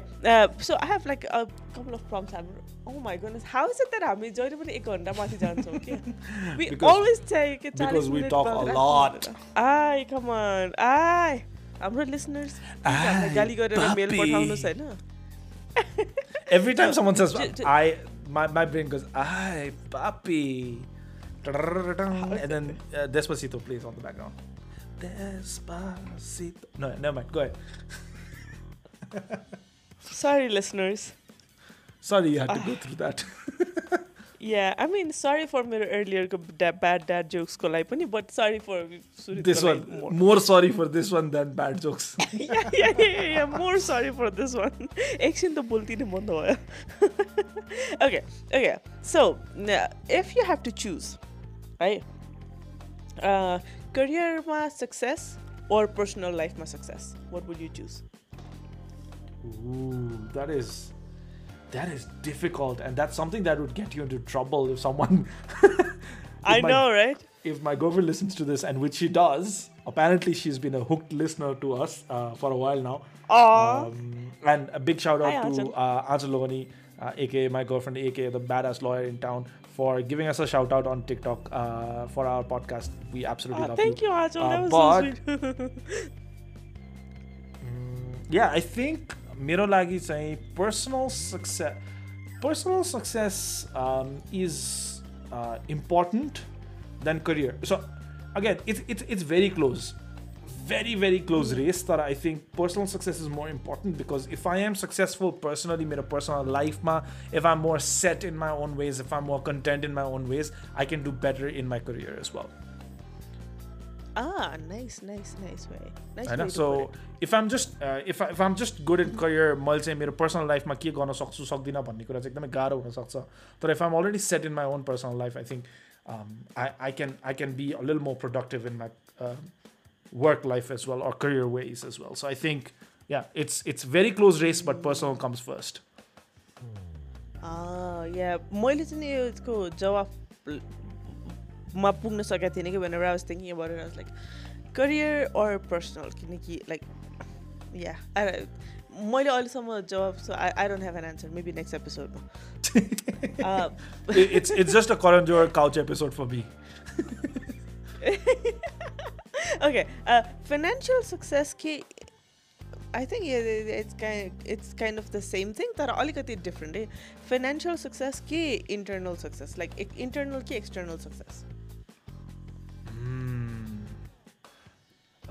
so I have like couple of problems हाम्रो ओ my goodness how is it that हामी जहिले पनि एक घन्टा माथि जान्छौँ कि वी Because- अलवेज चाहिँ के because we talk a lot. आइ कम अन आइ हाम्रो लिसनर्स आइ, गाली गरेर मेल papi. पठाउनुहोस् होइन Every time someone says J- j- I, my, my brain goes, "Ay, papi," and then uh, Despacito plays on the background. Despacito. No, never mind. Go ahead. sorry, listeners. Sorry, you had to uh, go through that. yeah, I mean, sorry for my earlier bad dad jokes, kolai but sorry for this one. More. more. sorry for this one than bad jokes. yeah, yeah, yeah, yeah, more sorry for this one. Action the bolti ne band hoya. Okay, okay. So if you have to choose, right? Uh, career success or personal life success? What would you choose? Ooh, that is that is difficult, and that's something that would get you into trouble if someone. I my- know, right? if my girlfriend listens to this, and which she does, apparently she's been a hooked listener to us uh, for a while now. Um, and a big shout Hi, out to Anjal. uh, uh, aka my girlfriend, aka the badass lawyer in town, for giving us a shout out on TikTok uh, for our podcast. We absolutely Ah, love thank you. you, Achal. Uh, that was but- so sweet. Yeah, I think मेरो लागि चाहिँ personal success personal success um, is uh, important than career. So again, it's it's it's very close. Very, very close race that I think personal success is more important because if I am successful personally, मेरो personal life ma, if I'm more set in my own ways, if I'm more content in my own ways, I can do better in my career as well. ah, nice, nice, nice way. Nice होइन way to so put it. If आम just if if आम just good in career मैले चाहिँ मेरो personal लाइफमा के गर्न सक्छु सक्दिनँ भन्ने कुरा चाहिँ एकदमै गाह्रो हुनसक्छ तर इफ आम already set in my own personal life I think I I can I can be a लिल मोर productive in my work life as well or career veg as well so I think या it's it's very close race but personal comes first Ah, yeah. मैले चाहिँ नि यसको जवाबमा पुग्न सकेको थिएन कि when I was thinking about it I was like career or personal किनकि लाइक या मैले अहिलेसम्म जवाब so I I don't have an answer maybe next एपिसोडमा इट्स इट्स जस्ट अ करण जोर couch episode for me okay uh, financial success ki I think yeah, it's kind it's kind of the same thing that alikati different eh? financial success ki internal success like e- internal ki external success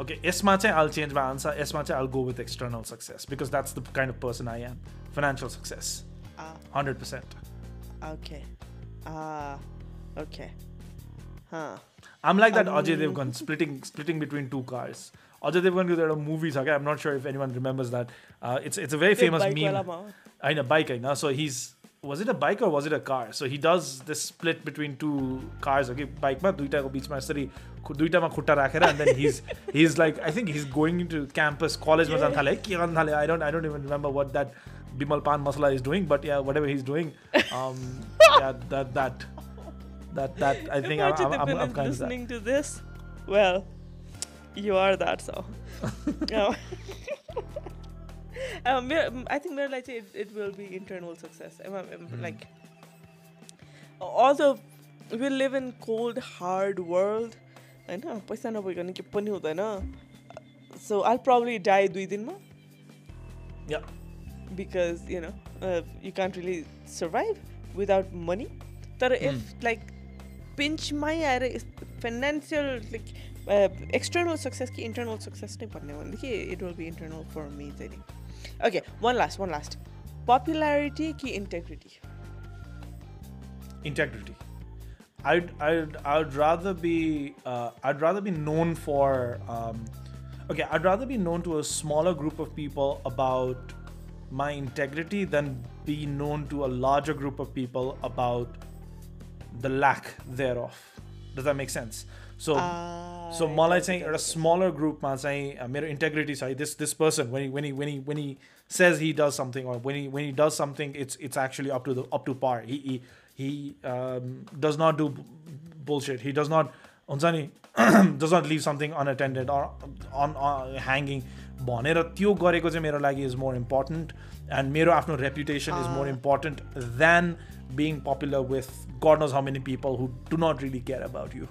Okay, यसमा चाहिँ I'll change my answer. यसमा चाहिँ I'll go with external success because that's the kind of person I am. Financial success, ah 100%. okay ah okay huh I'm like that Ajay Devgan splitting splitting between two cars. Ajay Devgan because there are movies. Okay, I'm not sure if anyone remembers that. Uh, it's it's a very famous meme. I know bike. I know. So he's was it a bike or was it a car? So he does this split between two cars. Okay, bike ma duita ko beach ma duita ma khutta rakhera and then he's he's like I think he's going into campus college ma I don't I don't even remember what that Bimal Pan masala is doing but yeah whatever he's doing um yeah that that that that I think I'm, Imagine I'm, the I'm, I'm villain kind of that listening to this well you are that so Yeah. um, मेरो- I think मेरो लागि चाहिँ it, it will be internal success I'm, I'm, Hmm. like although we live in cold hard world होइन पैसा नभइकन के पनि हुँदैन so I'll probably die दुई दिनमा yeah because you know uh, you can't really survive without money तर Hmm. if pinch my ಅರೆ ಫೈನಾನ್ಷಿಯಲ್ ಲೈಕ್ ಎಕ್ಸ್ಟರ್ನಲ್ ಸಕ್ಸಸ್ಗೆ success. ಸಕ್ಸಸ್ನೇ ಬಂದೆ ಒಂದಿಗೆ it will be internal for me is I okay one last one last popularity Ki integrity integrity. I'd, I'd, I'd rather be uh, I'd rather be known for um, okay I'd rather be known to a smaller group of people about my integrity than be known to a larger group of people about the lack thereof. Does that make sense? So so मलाई चाहिँ एउटा smaller ग्रुपमा चाहिँ uh, मेरो integrity छ है this this person when he when he when he when he says he does something or when he when he does something it's it's actually up to the up to par he he, he um, does not do b- bullshit he does not हुन्छ नि does not leave something unattended or on, on hanging भनेर त्यो गरेको चाहिँ मेरो लागि is more important and मेरो आफ्नो reputation is more important than being popular with God knows how many people who do not really care about you.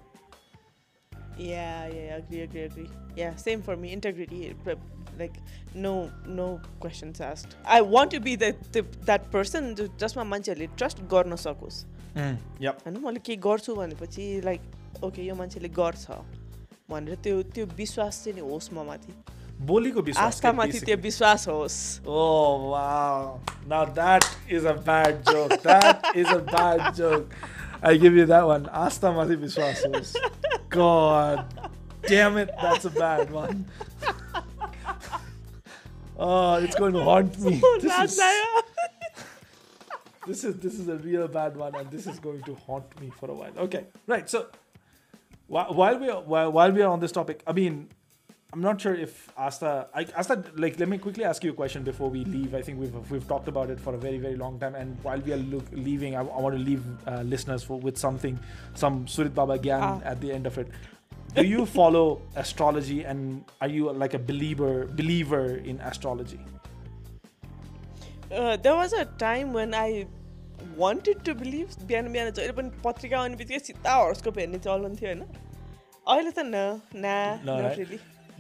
Yeah, yeah, agree, agree, agree. Yeah, same for me. Integrity, but, like no, no questions asked. I want to be the, the that person जो- जसमा मान्छेहरूले trust गर्न सकोस् Yep. होइन मैले केही गर्छु भनेपछि लाइक ओके यो मान्छेले गर्छ भनेर त्यो त्यो विश्वास चाहिँ नि होस् म माथि बोलीको विश्वास आस्थामाथि त्यो विश्वास होस् Oh wow. Now that is a bad joke. That is a bad joke. I give you that one. Asta Mati Viswasos. God damn it, that's a bad one. Oh, it's going to haunt me. This is, this is this is a real bad one, and this is going to haunt me for a while. Okay, right. So While, while we are while, while we are on this topic, I mean, I'm not sure if Astha. I, Astha, like, let me quickly ask you a question before we leave. I think we've we've talked about it for a very very long time, and while we are look, leaving, I, I, want to leave uh, listeners for, with something, some Surit Baba Gyan ah. at the end of it. Do you follow astrology, and are you like a believer believer in astrology? Uh, there was a time when I wanted to believe बिहान बिहान जहिले पनि पत्रिका आउने बित्तिकै सिधा हर्सको हेर्ने चलन थियो na na त न ना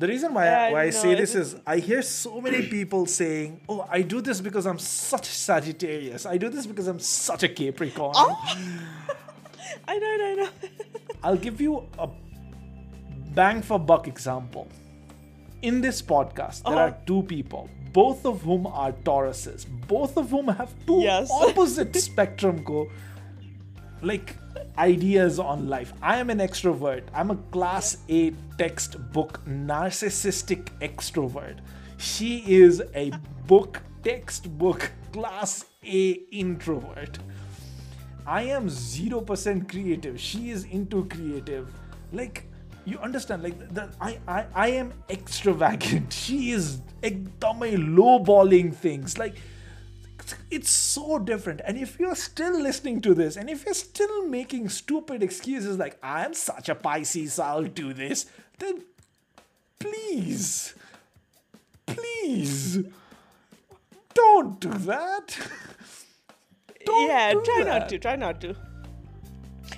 no, not right? really. The reason why, Yeah, why I say this is I hear so many people saying, "Oh, I do this because I'm such a Sagittarius. I do this because I'm such a Capricorn." I know, I know, I know. I'll give you a bang for buck example. In this podcast, there Uh-huh. are two people, both of whom are Tauruses, both of whom have two Yes. opposite spectrum go like ideas on life. I am an extrovert. I'm a class A textbook narcissistic extrovert. She is a book textbook class A introvert. I am 0% creative. She is into creative. Like, you understand, like, the, I, I, I am extravagant. She is ekdamai lowballing things. Like, it's so different. And if you're still listening to this, and if you're still making stupid excuses like, I'm such a Pisces, I'll do this, then please, please, don't do that. Don't yeah, do try that. not to. Try not to.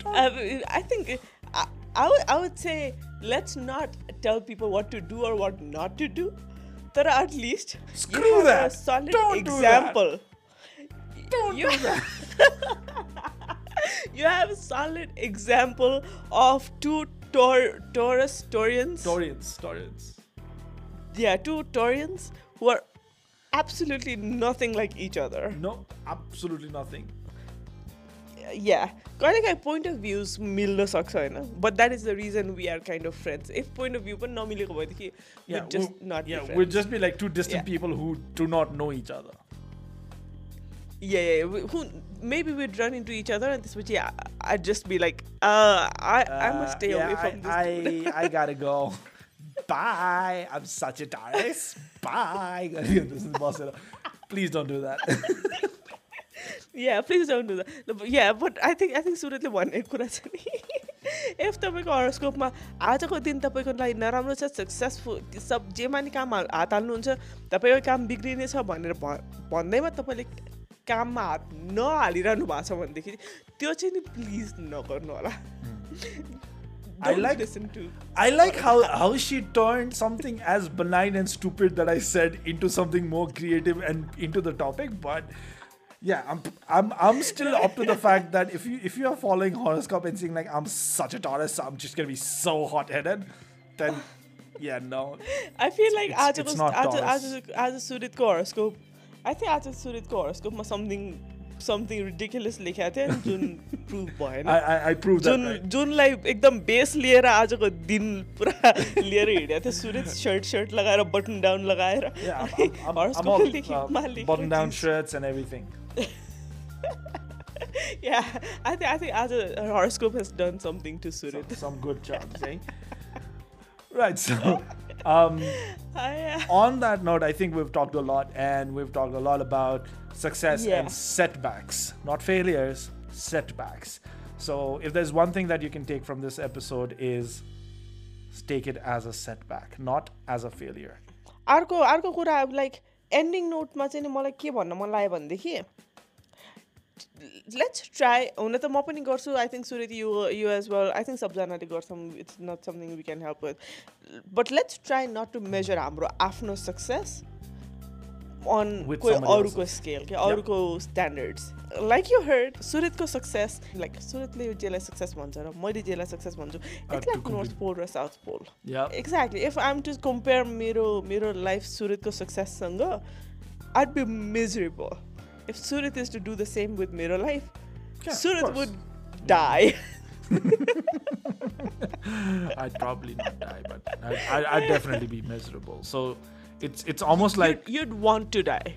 Uh, I think I, I, would, I would say let's not tell people what to do or what not to do. There are at least Screw you have that. a solid Don't do that. example. Don't You, do that. you have a solid example of two Tor- Taurus Taurians. Taurians, Taurians. yeah, two Taurians who are absolutely nothing like each other. No, absolutely nothing. yeah कहिलेकाहीँ point of views मिल्न सक्छ होइन but that is the region we are kind of friends if point of view पनि नमिलेको भएदेखि Yeah, just we'll- nut yeah, we'd just be like two distant Yeah. people who do not know each other. Yeah, yeah, we- who maybe we'd run into each other and त्यसपछि I- I'd just be like uh, I, I must stay Uh, away yeah, from this dude. I, I, I gotta go. Bye. I'm Sagittarius. Bye. this is. Please don't do that. yeah please don't do that No, but yeah but I think I think सुरतले भनेको कुरा छ नि if तपाईँको हरोस्कोपमा आजको दिन तपाईँको लागि नराम्रो छ सक्सेसफुल सब जेमा नि काम हाल- हात हाल्नुहुन्छ तपाईँको काम बिग्रिनेछ भनेर भ- भन्दैमा तपाईँले काममा हात नहालिरहनु भएको छ भनेदेखि त्यो चाहिँ नि प्लिज नगर्नु होला I Don't like- listen to I like how, how she turned something as benign and stupid that I said into something more creative and into the topic, but yeah, I'm I'm I'm still up to the fact that if you if you are following horoscope and saying like I'm such a Taurus, I'm just gonna be so hot headed, then yeah, no. I feel like it's- आजको it's not आज Taurus. आज आज सुरतको horoscope I think आज सुरतको हरोस्कोपमा something something ridiculous लेखेको थियो नि, जुन प्रुभ भएन I I, I proved that. Jun Right. जुनलाई एकदम बेस लिएर आजको दिन पुरा लिएर हिँडेको थियो सुरज सर्ट सर्ट लगाएर बटन डाउन लगाएर Yeah, I'm, I'm, I'm, I'm हरोस्कोपमा all लेखेकोमा uh, लेखेको button down चिज। shirts and everything. Yeah, I think I think आज horoscope has done something to Some, Surit. some good jobs, eh? Right, so um, I, on that note, I think we've talked a lot and we've talked a lot about success Yeah. and setbacks, not failures, setbacks. So if there's one thing that you can take from this episode is take it as a setback, not as a failure. अर्को अर्को कुरा अब like ending नोटमा चाहिँ नि मलाई के भन्न मन लाग्यो भनेदेखि लेट्स ट्राई हुन त म पनि गर्छु I think Surat you you as well I think सबजनाले गर्छौँ it's not something we can help with but let's try not to measure हाम्रो आफ्नो सक्सेस अन With कोही अरूको. स्केल क्या अरूको स्ट्यान्डर्ड्स लाइक यु हर्ड सुरतको सक्सेस लाइक सुरतले जेलाई सक्सेस भन्छ र मैले जेलाई सक्सेस भन्छु it's like north pole raw south pole Yeah. Exactly. If I'm to compare मेरो मेरो life सुरतको सक्सेससँग I'd be miserable. If Surat is to do the same with Mirror life, Yeah, Surat would die. I'd probably not die, but I'd, I'd, I'd definitely be miserable. So it's it's almost like you'd, you'd want to die.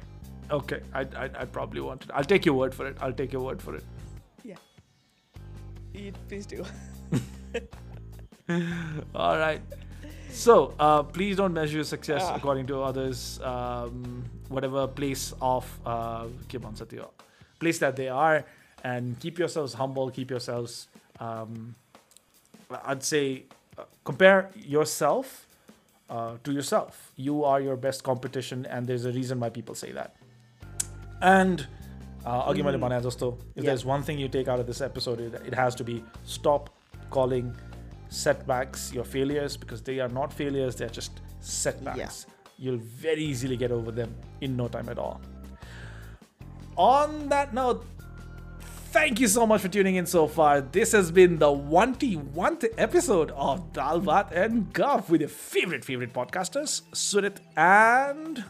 okay, I'd, I'd, I'd probably want to. I'll take your word for it. I'll take your word for it. Yeah. You'd please do. All right. So uh, please don't measure success yeah. according to others, um, whatever place of uh, place that they are, and keep yourselves humble. Keep yourselves, um, I'd say, uh, compare yourself uh, to yourself. You are your best competition, and there's a reason why people say that. And uh, mm. if yeah. there's one thing you take out of this episode, it, it has to be stop calling setbacks your failures because they are not failures, they're just setbacks. You'll very easily get over them in no time at all. On that note, thank you so much for tuning in so far. This has been the 1T1 episode of Dal Bhat and Guff with your favorite, favorite podcasters, Surit and.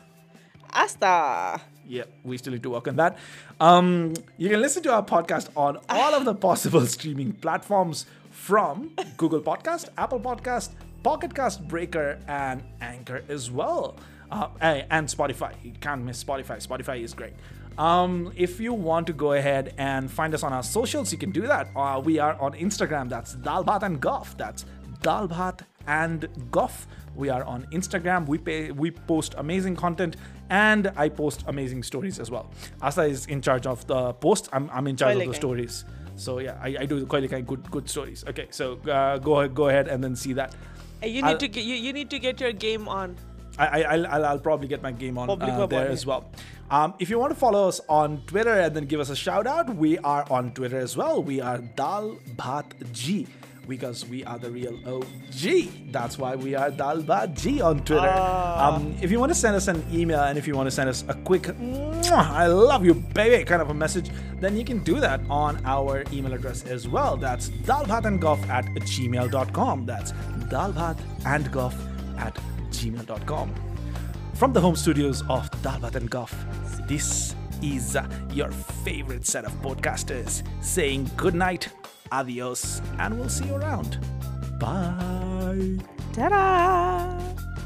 Astha. Yeah, we still need to work on that. Um, you can listen to our podcast on all of the possible streaming platforms from Google Podcast, Apple Podcast, Pocket Cast Breaker, and Anchor as well. Uh, and Spotify. You can't miss Spotify. Spotify is great. Um, if you want to go ahead and find us on our socials, you can do that. Uh, we are on Instagram. That's Dal Bhat and Guff. That's Dalbat and Goff. We are on Instagram. We pay, we post amazing content, and I post amazing stories as well. Astha is in charge of the posts. I'm, I'm in charge of the stories. So yeah, I, I do quite kind good good stories. Okay, so uh, go ahead, go ahead and then see that. You I'll- need to get you, you need to get your game on. I, I I'll, I'll, I'll probably get my game on uh, there as well. Um, if you want to follow us on Twitter and then give us a shout out, we are on Twitter as well. We are Dal Bhat G because we are the real OG. That's why we are Dal Bhat G on Twitter. Ah. Um, if you want to send us an email and if you want to send us a quick I love you, baby kind of a message, then you can do that on our email address as well. That's dalbhatandgoff at gmail.com. That's dalbhatandgoff at gmail.com. From the home studios of Dal Bhat and Guff, this is uh, your favorite set of podcasters saying good night, adios, and we'll see you around. Bye. Ta-da!